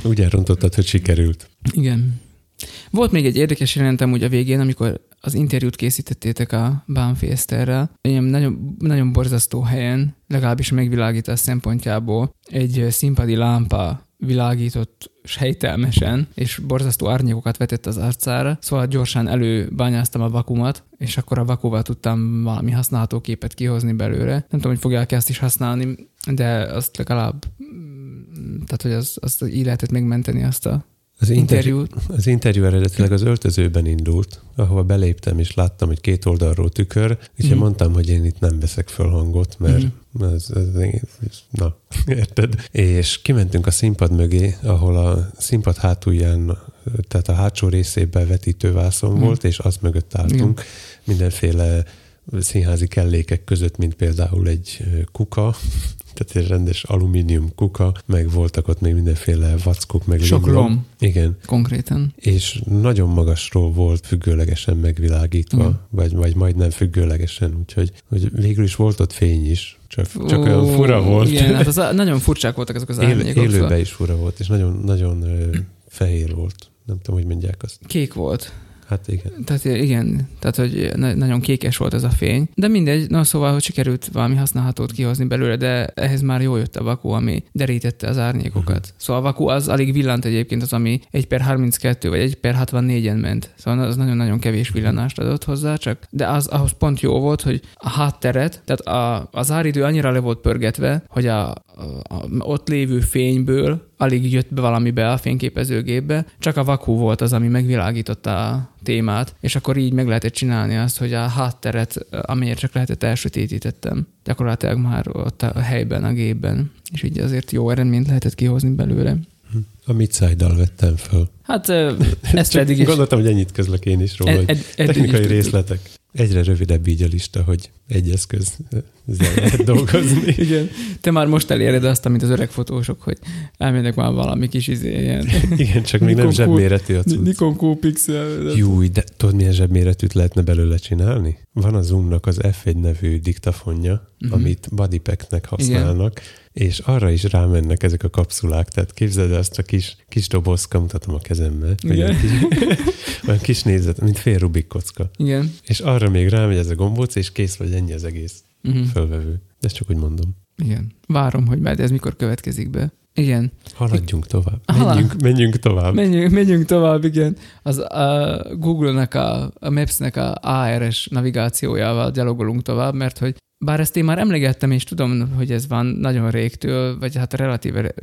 Úgy elrontottad, hogy sikerült. Igen. Volt még egy érdekes jelenetem úgy a végén, amikor az interjút készítettétek a Banfi Eszterrel. Ilyen nagyon, nagyon borzasztó helyen, legalábbis a megvilágítás szempontjából egy színpadi lámpa világított sejtelmesen, és borzasztó árnyékokat vetett az arcára, szóval gyorsan előbányáztam a vakumat, és akkor a vakuval tudtam valami használható képet kihozni belőle. Nem tudom, hogy fogják ezt is használni, de azt legalább, tehát hogy az, azt így lehetett megmenteni azt a az interjú, az interjú eredetileg az öltözőben indult, ahova beléptem, és láttam, hogy két oldalról tükör, és mm. mondtam, hogy én itt nem veszek föl hangot, mert mm. ez, ez, ez, na, *laughs* érted? És kimentünk a színpad mögé, ahol a színpad hátulján, tehát a hátsó részében vetítővászon mm. volt, és az mögött álltunk. Mm. Mindenféle színházi kellékek között, mint például egy kuka, tehát egy rendes alumínium kuka, meg voltak ott még mindenféle vackok, meg Sok rom. Igen. Konkrétan. És nagyon magasról volt függőlegesen megvilágítva, mm. vagy, vagy majdnem függőlegesen, úgyhogy hogy végül is volt ott fény is, csak, csak Ó, olyan fura volt. Igen, hát az, nagyon furcsák voltak ezek az árnyékok. Él, élőben szóval. is fura volt, és nagyon, nagyon fehér volt. Nem tudom, hogy mondják azt. Kék volt. Hát igen. Tehát igen, tehát hogy nagyon kékes volt ez a fény. De mindegy, na szóval, hogy sikerült valami használhatót kihozni belőle, de ehhez már jó jött a vaku, ami derítette az árnyékokat. Uh-huh. Szóval a vaku az alig villant egyébként, az ami 1 per 32 vagy 1 per 64-en ment. Szóval az nagyon-nagyon kevés villanást adott hozzá, csak de az ahhoz pont jó volt, hogy a hátteret, tehát a, az áridő annyira le volt pörgetve, hogy a, a, ott lévő fényből alig jött be valami be a fényképezőgépbe, csak a vakú volt az, ami megvilágította a témát, és akkor így meg lehetett csinálni azt, hogy a hátteret, amiért csak lehetett elsötétítettem. Gyakorlatilag már ott a helyben, a gépben, és így azért jó eredményt lehetett kihozni belőle. A Midsight-dal vettem föl. Hát *laughs* ezt eddig is... Gondoltam, hogy ennyit közlek én is róla, ed, ed, hogy technikai részletek. Egyre rövidebb így a lista, hogy egy eszköz ezzel lehet dolgozni. *laughs* Igen. Te már most eléred azt, amit az öreg fotósok, hogy elmennek már valami kis izé, ilyen... *laughs* Igen, csak még nem zsebméretű a cucc. Nikon Q-Pixel. Júj, de tudod, milyen zsebméretűt lehetne belőle csinálni? Van a Zoomnak az F1 nevű diktafonja, uh-huh. amit bodypacknek használnak, Igen. és arra is rámennek ezek a kapszulák. Tehát képzeld el azt a kis, kis dobozka, mutatom a kezemmel. Igen. Olyan kis, *laughs* olyan kis nézet, mint fél Rubik kocka. Igen. És arra még rámegy ez a gombóc, és kész vagy ennyi az egész uh-huh. fölvevő. De ezt csak úgy mondom. Igen. Várom, hogy majd ez mikor következik be. Igen. Haladjunk tovább. Menjünk, menjünk tovább. Menjünk, menjünk tovább, igen. Az a Google-nek, a, a Maps-nek a ARS navigációjával gyalogolunk tovább, mert hogy bár ezt én már emlegettem, és tudom, hogy ez van nagyon régtől, vagy hát relatíve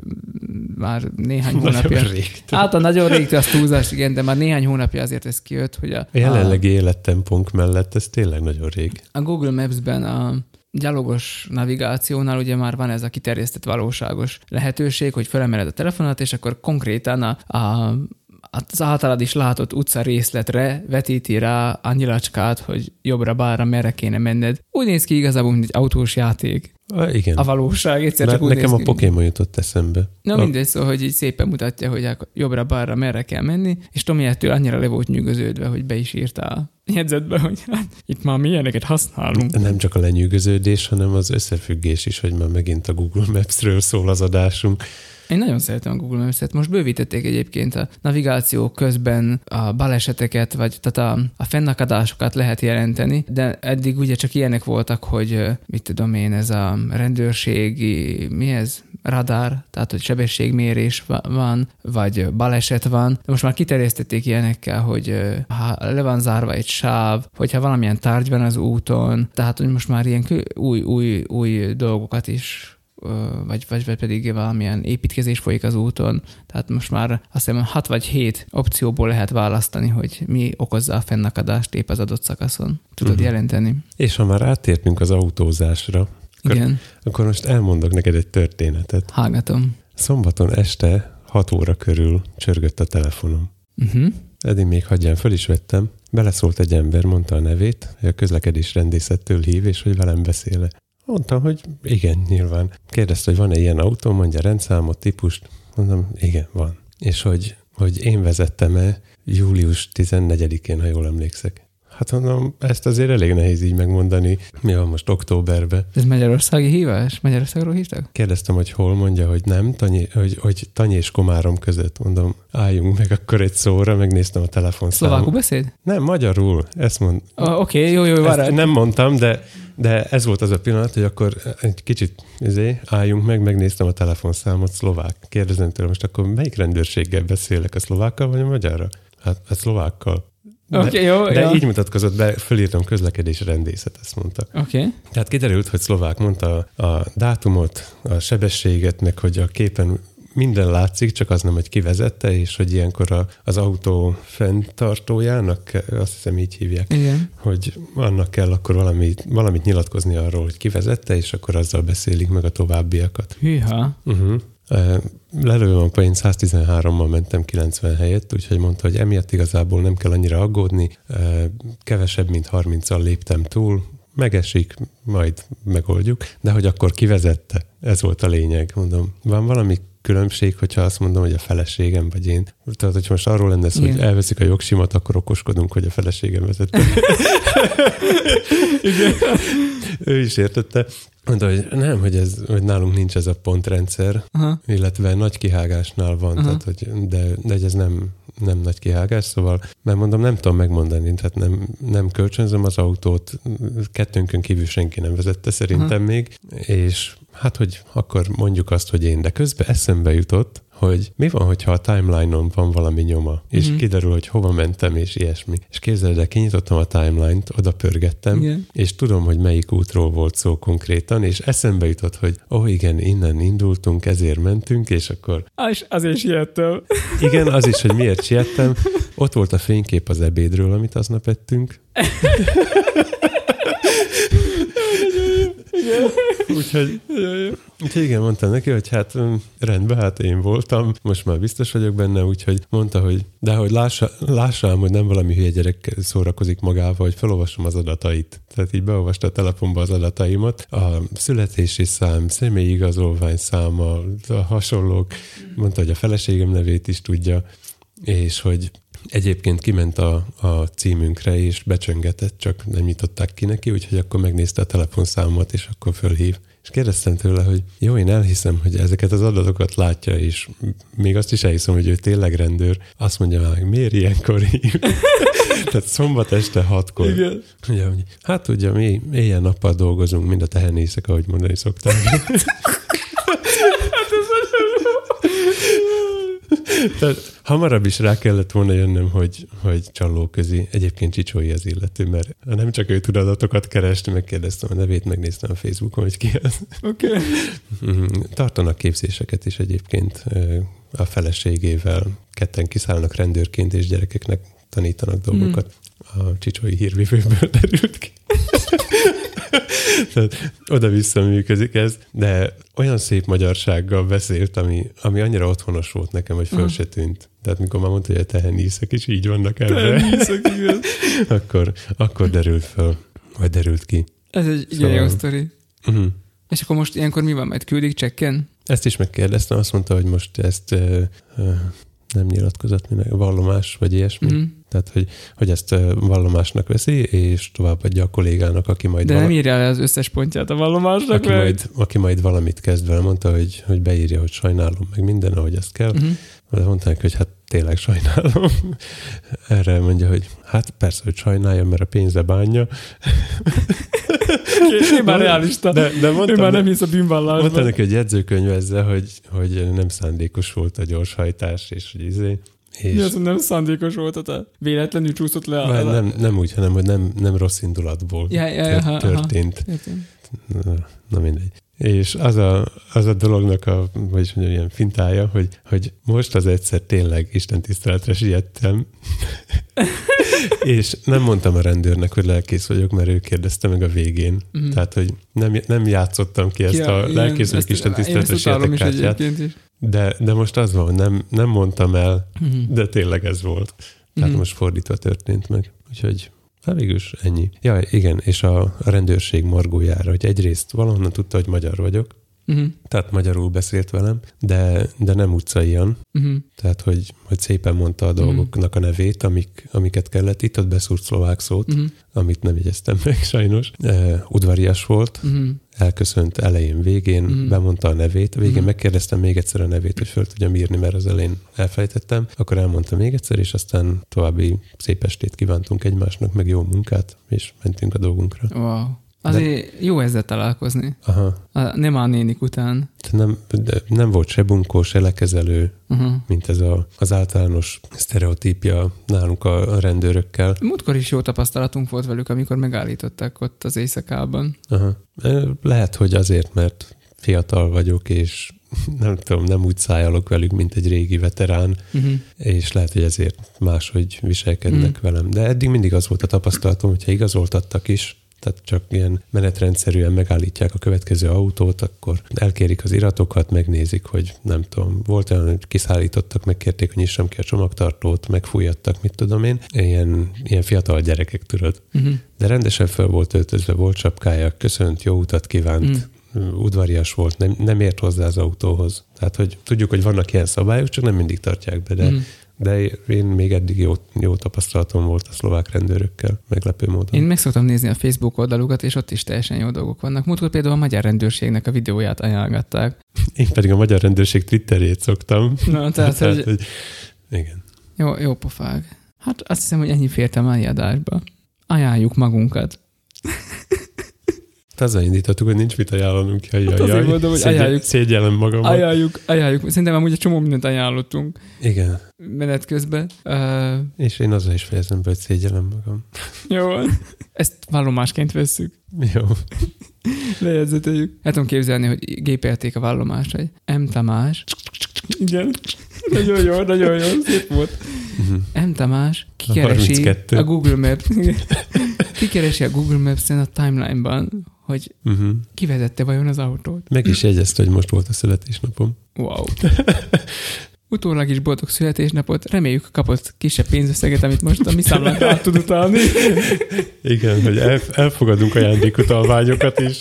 már néhány hónapja. Nagyon régtől. Hát a nagyon régtől az túlzás, igen, de már néhány hónapja azért ez kijött, hogy a... A jelenlegi élettempónk mellett ez tényleg nagyon rég. A Google Maps-ben a gyalogos navigációnál ugye már van ez a kiterjesztett valóságos lehetőség, hogy felemeled a telefonat, és akkor konkrétan a, a az általad is látott utca részletre vetíti rá a nyilacskát, hogy jobbra-bárra merre kéne menned. Úgy néz ki igazából, mint egy autós játék. A, igen. A valóság egyszer csak úgy Nekem a. Pokémon jutott eszembe. Na a... mindegy, szóval, hogy így szépen mutatja, hogy jobbra-bárra merre kell menni, és Tomi ettől annyira le volt nyűgöződve, hogy be is írta a jegyzetbe, hogy hát, itt már milyeneket használunk. Nem csak a lenyűgöződés, hanem az összefüggés is, hogy már megint a Google Maps-ről szól az adásunk. Én nagyon szeretem a Google Maps-et. Most bővítették egyébként a navigáció közben a baleseteket, vagy tehát a, a fennakadásokat lehet jelenteni, de eddig ugye csak ilyenek voltak, hogy mit tudom én, ez a rendőrségi, mi ez? Radar, tehát hogy sebességmérés van, vagy baleset van. De most már kiterjesztették ilyenekkel, hogy ha le van zárva egy sáv, hogyha valamilyen tárgy van az úton, tehát hogy most már ilyen új, új, új dolgokat is vagy, vagy, vagy pedig valamilyen építkezés folyik az úton. Tehát most már azt hiszem 6 vagy 7 opcióból lehet választani, hogy mi okozza a fennakadást épp az adott szakaszon. Tudod uh-huh. jelenteni. És ha már átértünk az autózásra, akkor, Igen. akkor most elmondok neked egy történetet. Hallgatom. Szombaton este 6 óra körül csörgött a telefonom. Uh-huh. Eddig még hagyján föl is vettem. Beleszólt egy ember, mondta a nevét, hogy a közlekedés rendészettől hív, és hogy velem beszéle. Mondtam, hogy igen, nyilván. Kérdezte, hogy van-e ilyen autó, mondja rendszámot, típust. Mondom, igen, van. És hogy, hogy én vezettem-e július 14-én, ha jól emlékszek. Hát mondom, ezt azért elég nehéz így megmondani. Mi van most októberben? Ez Magyarországi hívás? Magyarországról hívtak? Kérdeztem, hogy hol mondja, hogy nem, tanyi, hogy, hogy Tanyi és Komárom között. Mondom, álljunk meg akkor egy szóra, megnéztem a telefonszámot. Szlovákul beszéd? Nem, magyarul. Ezt mond. Oh, Oké, okay, jó, jó, várj. Nem mondtam, de, de ez volt az a pillanat, hogy akkor egy kicsit izé, álljunk meg, megnéztem a telefonszámot szlovák. Kérdezem tőle, most akkor melyik rendőrséggel beszélek, a szlovákkal vagy a magyarra? Hát a szlovákkal. De, okay, jó, de jó. így mutatkozott be, fölírtam közlekedés rendészet, ezt mondta. Okay. Tehát kiderült, hogy szlovák mondta a dátumot, a sebességet, meg hogy a képen minden látszik, csak az nem, hogy kivezette, és hogy ilyenkor a, az autó fenntartójának, azt hiszem így hívják, Igen. hogy annak kell akkor valamit, valamit nyilatkozni arról, hogy kivezette, és akkor azzal beszélik meg a továbbiakat. Hűha. Uh-huh. Lelőm a én 113-mal mentem 90 helyett, úgyhogy mondta, hogy emiatt igazából nem kell annyira aggódni, kevesebb, mint 30-al léptem túl, megesik, majd megoldjuk, de hogy akkor kivezette, ez volt a lényeg, mondom. Van valami különbség, hogyha azt mondom, hogy a feleségem vagy én. Tehát, hogy most arról lenne szó, hogy elveszik a jogsimat, akkor okoskodunk, hogy a feleségem vezette. *laughs* Igen. ő is értette. Mondta, hogy nem, hogy, ez, hogy nálunk nincs ez a pontrendszer, Aha. illetve nagy kihágásnál van, tehát, hogy, de, de ez nem, nem nagy kihágás, szóval, mert mondom, nem tudom megmondani, tehát nem, nem kölcsönzöm az autót, kettőnkön kívül senki nem vezette szerintem Aha. még, és hát, hogy akkor mondjuk azt, hogy én, de közben eszembe jutott, hogy mi van, hogyha a timeline-on van valami nyoma, és mm-hmm. kiderül, hogy hova mentem, és ilyesmi. És képzeld el, kinyitottam a timeline-t, oda pörgettem, Igen. és tudom, hogy melyik útról volt szó konkrétan, és eszembe jutott, hogy ó, oh, igen, innen indultunk, ezért mentünk, és akkor... Ah, és azért siettem. *laughs* Igen, az is, hogy miért siettem. Ott volt a fénykép az ebédről, amit aznap ettünk. *laughs* úgyhogy, úgyhogy igen, mondtam neki, hogy hát mm, rendben, hát én voltam, most már biztos vagyok benne, úgyhogy mondta, hogy de hogy lássa, lássam, hogy nem valami hülye gyerek szórakozik magával, hogy felolvasom az adatait. Tehát így beolvasta a telefonba az adataimat, a születési szám, személyi igazolvány száma, a hasonlók, mondta, hogy a feleségem nevét is tudja, és hogy Egyébként kiment a, a címünkre, és becsöngetett, csak nem nyitották ki neki, úgyhogy akkor megnézte a telefonszámomat, és akkor fölhív. És kérdeztem tőle, hogy jó, én elhiszem, hogy ezeket az adatokat látja, és még azt is elhiszem, hogy ő tényleg rendőr. Azt mondja meg, miért ilyenkor hív? *laughs* Tehát szombat este hatkor. Igen. Ugye, hogy, hát ugye mi éjjel-nappal dolgozunk, mind a tehenészek, ahogy mondani szokták. *laughs* Tehát hamarabb is rá kellett volna jönnöm, hogy, hogy csalóközi. Egyébként Csicsói az illető, mert nem csak ő tud adatokat keresni, megkérdeztem a nevét, megnéztem a Facebookon, hogy ki az. Oké. Okay. Mhm. Tartanak képzéseket is egyébként a feleségével. Ketten kiszállnak rendőrként, és gyerekeknek tanítanak dolgokat. Mm. A Csicsói hírvívőből derült ki. *laughs* Tehát oda-vissza működik ez, de olyan szép magyarsággal beszélt, ami, ami annyira otthonos volt nekem, hogy föl se tűnt. Tehát mikor már mondta, hogy a teheníszek is így vannak ebben, *laughs* akkor, akkor derült föl, vagy derült ki. Ez egy szóval... igen jó sztori. Uh-huh. És akkor most ilyenkor mi van, majd küldik csekken? Ezt is megkérdeztem, azt mondta, hogy most ezt uh, uh, nem nyilatkozott, minek, vallomás, vagy ilyesmi. Mm. Tehát, hogy, hogy ezt vallomásnak veszi, és továbbadja a kollégának, aki majd... De vala... nem írja le az összes pontját a vallomásnak, aki, majd, aki majd valamit kezd vele, mondta, hogy, hogy beírja, hogy sajnálom, meg minden, ahogy ezt kell. Mm-hmm. De mondták, hogy hát tényleg sajnálom. *laughs* Erre mondja, hogy hát persze, hogy sajnálja, mert a pénze bánja. Ő már *laughs* realista. De, de mondtam, ő már nem hisz a bűnvallásban. Mondta neki, hogy jegyzőkönyvezze, hogy, hogy nem szándékos volt a gyorshajtás, és hogy izé. És... Mi az, nem szándékos volt, tehát véletlenül csúszott le a... Nem, nem úgy, hanem hogy nem, nem rossz indulatból ja, ja, ja, történt. Aha, na, na mindegy. És az a, az a dolognak a, vagyis mondjam, ilyen fintája, hogy, hogy most az egyszer tényleg Isten tiszteletre siettem, *laughs* és nem mondtam a rendőrnek, hogy lelkész vagyok, mert ő kérdezte meg a végén. Mm. Tehát, hogy nem, nem játszottam ki ezt ja, a lelkész vagyok Isten tiszteletre sietek kártyát. De, de most az van, nem, nem mondtam el, mm. de tényleg ez volt. Tehát mm. most fordítva történt meg. Úgyhogy Hát végülis ennyi. Ja, igen, és a rendőrség margójára, hogy egyrészt valahonnan tudta, hogy magyar vagyok, Uh-huh. Tehát magyarul beszélt velem, de, de nem utcaian. Uh-huh. Tehát, hogy, hogy szépen mondta a dolgoknak a nevét, amik, amiket kellett. Itt ott beszúrt szlovák szót, uh-huh. amit nem jegyeztem meg *laughs* sajnos. Uh, udvarias volt, uh-huh. elköszönt elején, végén, uh-huh. bemondta a nevét. Végén uh-huh. megkérdeztem még egyszer a nevét, hogy föl tudjam írni, mert az elején elfelejtettem. Akkor elmondta még egyszer, és aztán további szép estét kívántunk egymásnak, meg jó munkát, és mentünk a dolgunkra. Wow. Azért de... jó ezzel találkozni. Aha. A, nem a nénik után. De nem, de nem volt se bunkó, se lekezelő, uh-huh. mint ez a, az általános sztereotípia nálunk a rendőrökkel. Múltkor is jó tapasztalatunk volt velük, amikor megállították ott az éjszakában. Aha. Lehet, hogy azért, mert fiatal vagyok, és *laughs* nem tudom, nem úgy szájálok velük, mint egy régi veterán, uh-huh. és lehet, hogy ezért máshogy viselkednek uh-huh. velem. De eddig mindig az volt a tapasztalatom, hogyha igazoltattak is, tehát csak ilyen menetrendszerűen megállítják a következő autót, akkor elkérik az iratokat, megnézik, hogy nem tudom, volt olyan, hogy kiszállítottak, megkérték, hogy nyissam ki a csomagtartót, megfújattak, mit tudom én. Ilyen, ilyen fiatal gyerekek, tudod. Uh-huh. De rendesen fel volt öltözve, volt csapkája, köszönt, jó utat kívánt, uh-huh. udvarias volt, nem, nem ért hozzá az autóhoz. Tehát, hogy tudjuk, hogy vannak ilyen szabályok, csak nem mindig tartják be, de uh-huh de én még eddig jó, jó tapasztalatom volt a szlovák rendőrökkel, meglepő módon. Én meg szoktam nézni a Facebook oldalukat, és ott is teljesen jó dolgok vannak. Múltkor például a magyar rendőrségnek a videóját ajánlgatták. *laughs* Én pedig a magyar rendőrség Twitterét szoktam. Na, tehát, *laughs* tehát hogy... hogy... Igen. Jó, jó pofág. Hát azt hiszem, hogy ennyi fértem a adásba. Ajánljuk magunkat. *laughs* Azzal indítottuk, hogy nincs mit ajánlanunk. Jaj, hát jaj, mondom, hogy Szégye, ajánljuk. Szégyellem magam. Ajánljuk, ajánljuk. Szerintem amúgy egy csomó mindent ajánlottunk. Igen. Menet közben. Uh, és én azzal is fejezem be, hogy szégyellem magam. Jó. Ezt vallomásként vesszük. Jó. Lejegyzeteljük. El tudom képzelni, hogy gépelték a vallomást, hogy M. Tamás. Igen. Nagyon jó, nagyon jó, szép volt. Uh-huh. M. Tamás kikeresi a, a Google Maps. *laughs* kikeresi a Google Maps-en a timeline-ban, hogy uh-huh. kivezette vajon az autót. Meg is jegyezte, hogy most volt a születésnapom. Wow. Utólag is boldog születésnapot. Reméljük kapott kisebb pénzösszeget, amit most a mi számlánkra át tud utalni. Igen, hogy elfogadunk ajándékutalványokat is.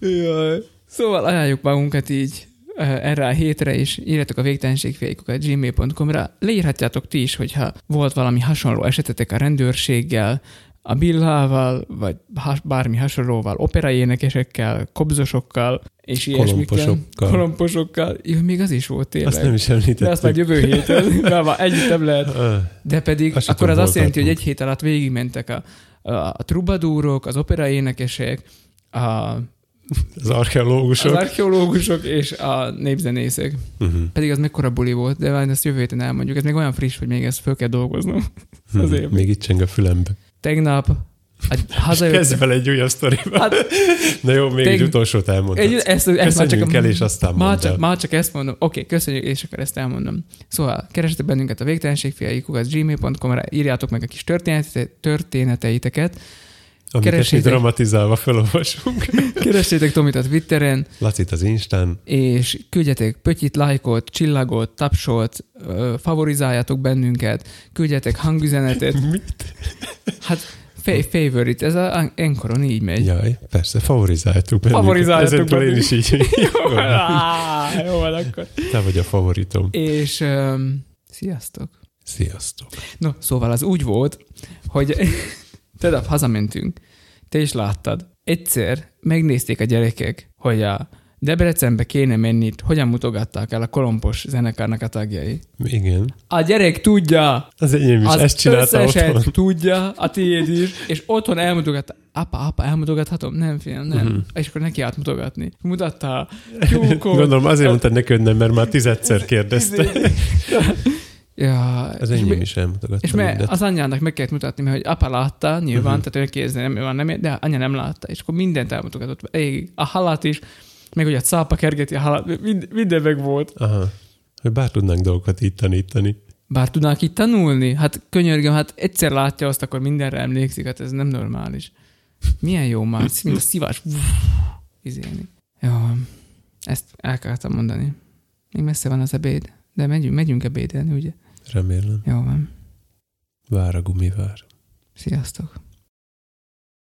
Jaj. Szóval ajánljuk magunkat így erre a hétre, és írjatok a végtelenségfélykukat gmail.com-ra. Leírhatjátok ti is, hogyha volt valami hasonló esetetek a rendőrséggel, a billával, vagy bármi hasonlóval, operaénekesekkel, kobzosokkal, és ilyesmikkel. Kolomposokkal. Jó, még az is volt tényleg. Azt nem is említettük. De azt már jövő héten, *laughs* mert már együtt nem lehet. De pedig azt akkor az azt jelenti, hogy egy hét alatt végigmentek a, a, a trubadúrok, az operaénekesek, a az archeológusok. Az archeológusok és a népzenészek. Uh-huh. Pedig az mekkora buli volt, de ezt jövő héten elmondjuk. Ez még olyan friss, hogy még ezt föl kell dolgoznom. Uh-huh. Azért. Még itt cseng a fülembe. Tegnap hazajött... Kezdj bele egy újabb sztoriba. Hát, Na jó, még teg... egy utolsót elmondod. Egy, ezt, ezt már csak, el, és aztán már csak, már csak ezt mondom. Oké, okay, köszönjük, és akkor ezt elmondom. Szóval keresetek bennünket a végtelenségfiaikukat gmail.com-ra, írjátok meg a kis történeteiteket, Amiket keresétek, dramatizálva felolvasunk. *laughs* keressétek Tomit a Twitteren. Lacit az Instán. És küldjetek pötyit, lájkot, csillagot, tapsot, favorizáljátok bennünket, küldjetek hangüzenetet. *laughs* Mit? Hát favorite, ez a enkoron így megy. Jaj, persze, favorizáltuk bennünket. Favorizáltuk bennünket. én is így. *laughs* jó, á, jó van akkor. Te vagy a favoritom. És um, sziasztok. Sziasztok. No, szóval az úgy volt, hogy Tudod, hazamentünk. Te is láttad. Egyszer megnézték a gyerekek, hogy a Debrecenbe kéne menni, hogyan mutogatták el a kolompos zenekarnak a tagjai. Igen. A gyerek tudja. Az enyém is az ezt csinálta otthon. tudja, a tiéd is, és otthon elmutogatta. Apa, apa, elmutogathatom? Nem, fiam, nem. Uh-huh. És akkor neki átmutogatni. Mutatta a. *laughs* Gondolom azért mondta neki, hogy nem, mert már tizedszer *laughs* kérdezte. Ja, az enyém is elmutogatta. És mert az anyjának meg kellett mutatni, hogy apa látta, nyilván, uh-huh. tehát ő kérdezni nem van, nem, de anya nem látta, és akkor mindent elmutogatott. A halat is, meg hogy a cápa kergeti a halat, mind, minden meg volt. Aha. Hogy bár tudnánk dolgokat itt tanítani. Bár tudnánk itt tanulni? Hát könyörgöm, hát egyszer látja azt, akkor mindenre emlékszik, hát ez nem normális. Milyen jó már, mint a szívás. Izélni. Jó, ezt el akartam mondani. Még messze van az ebéd, de megyünk, megyünk ebédelni, ugye? Remélem. Jó van. Vár a gumivár. Sziasztok.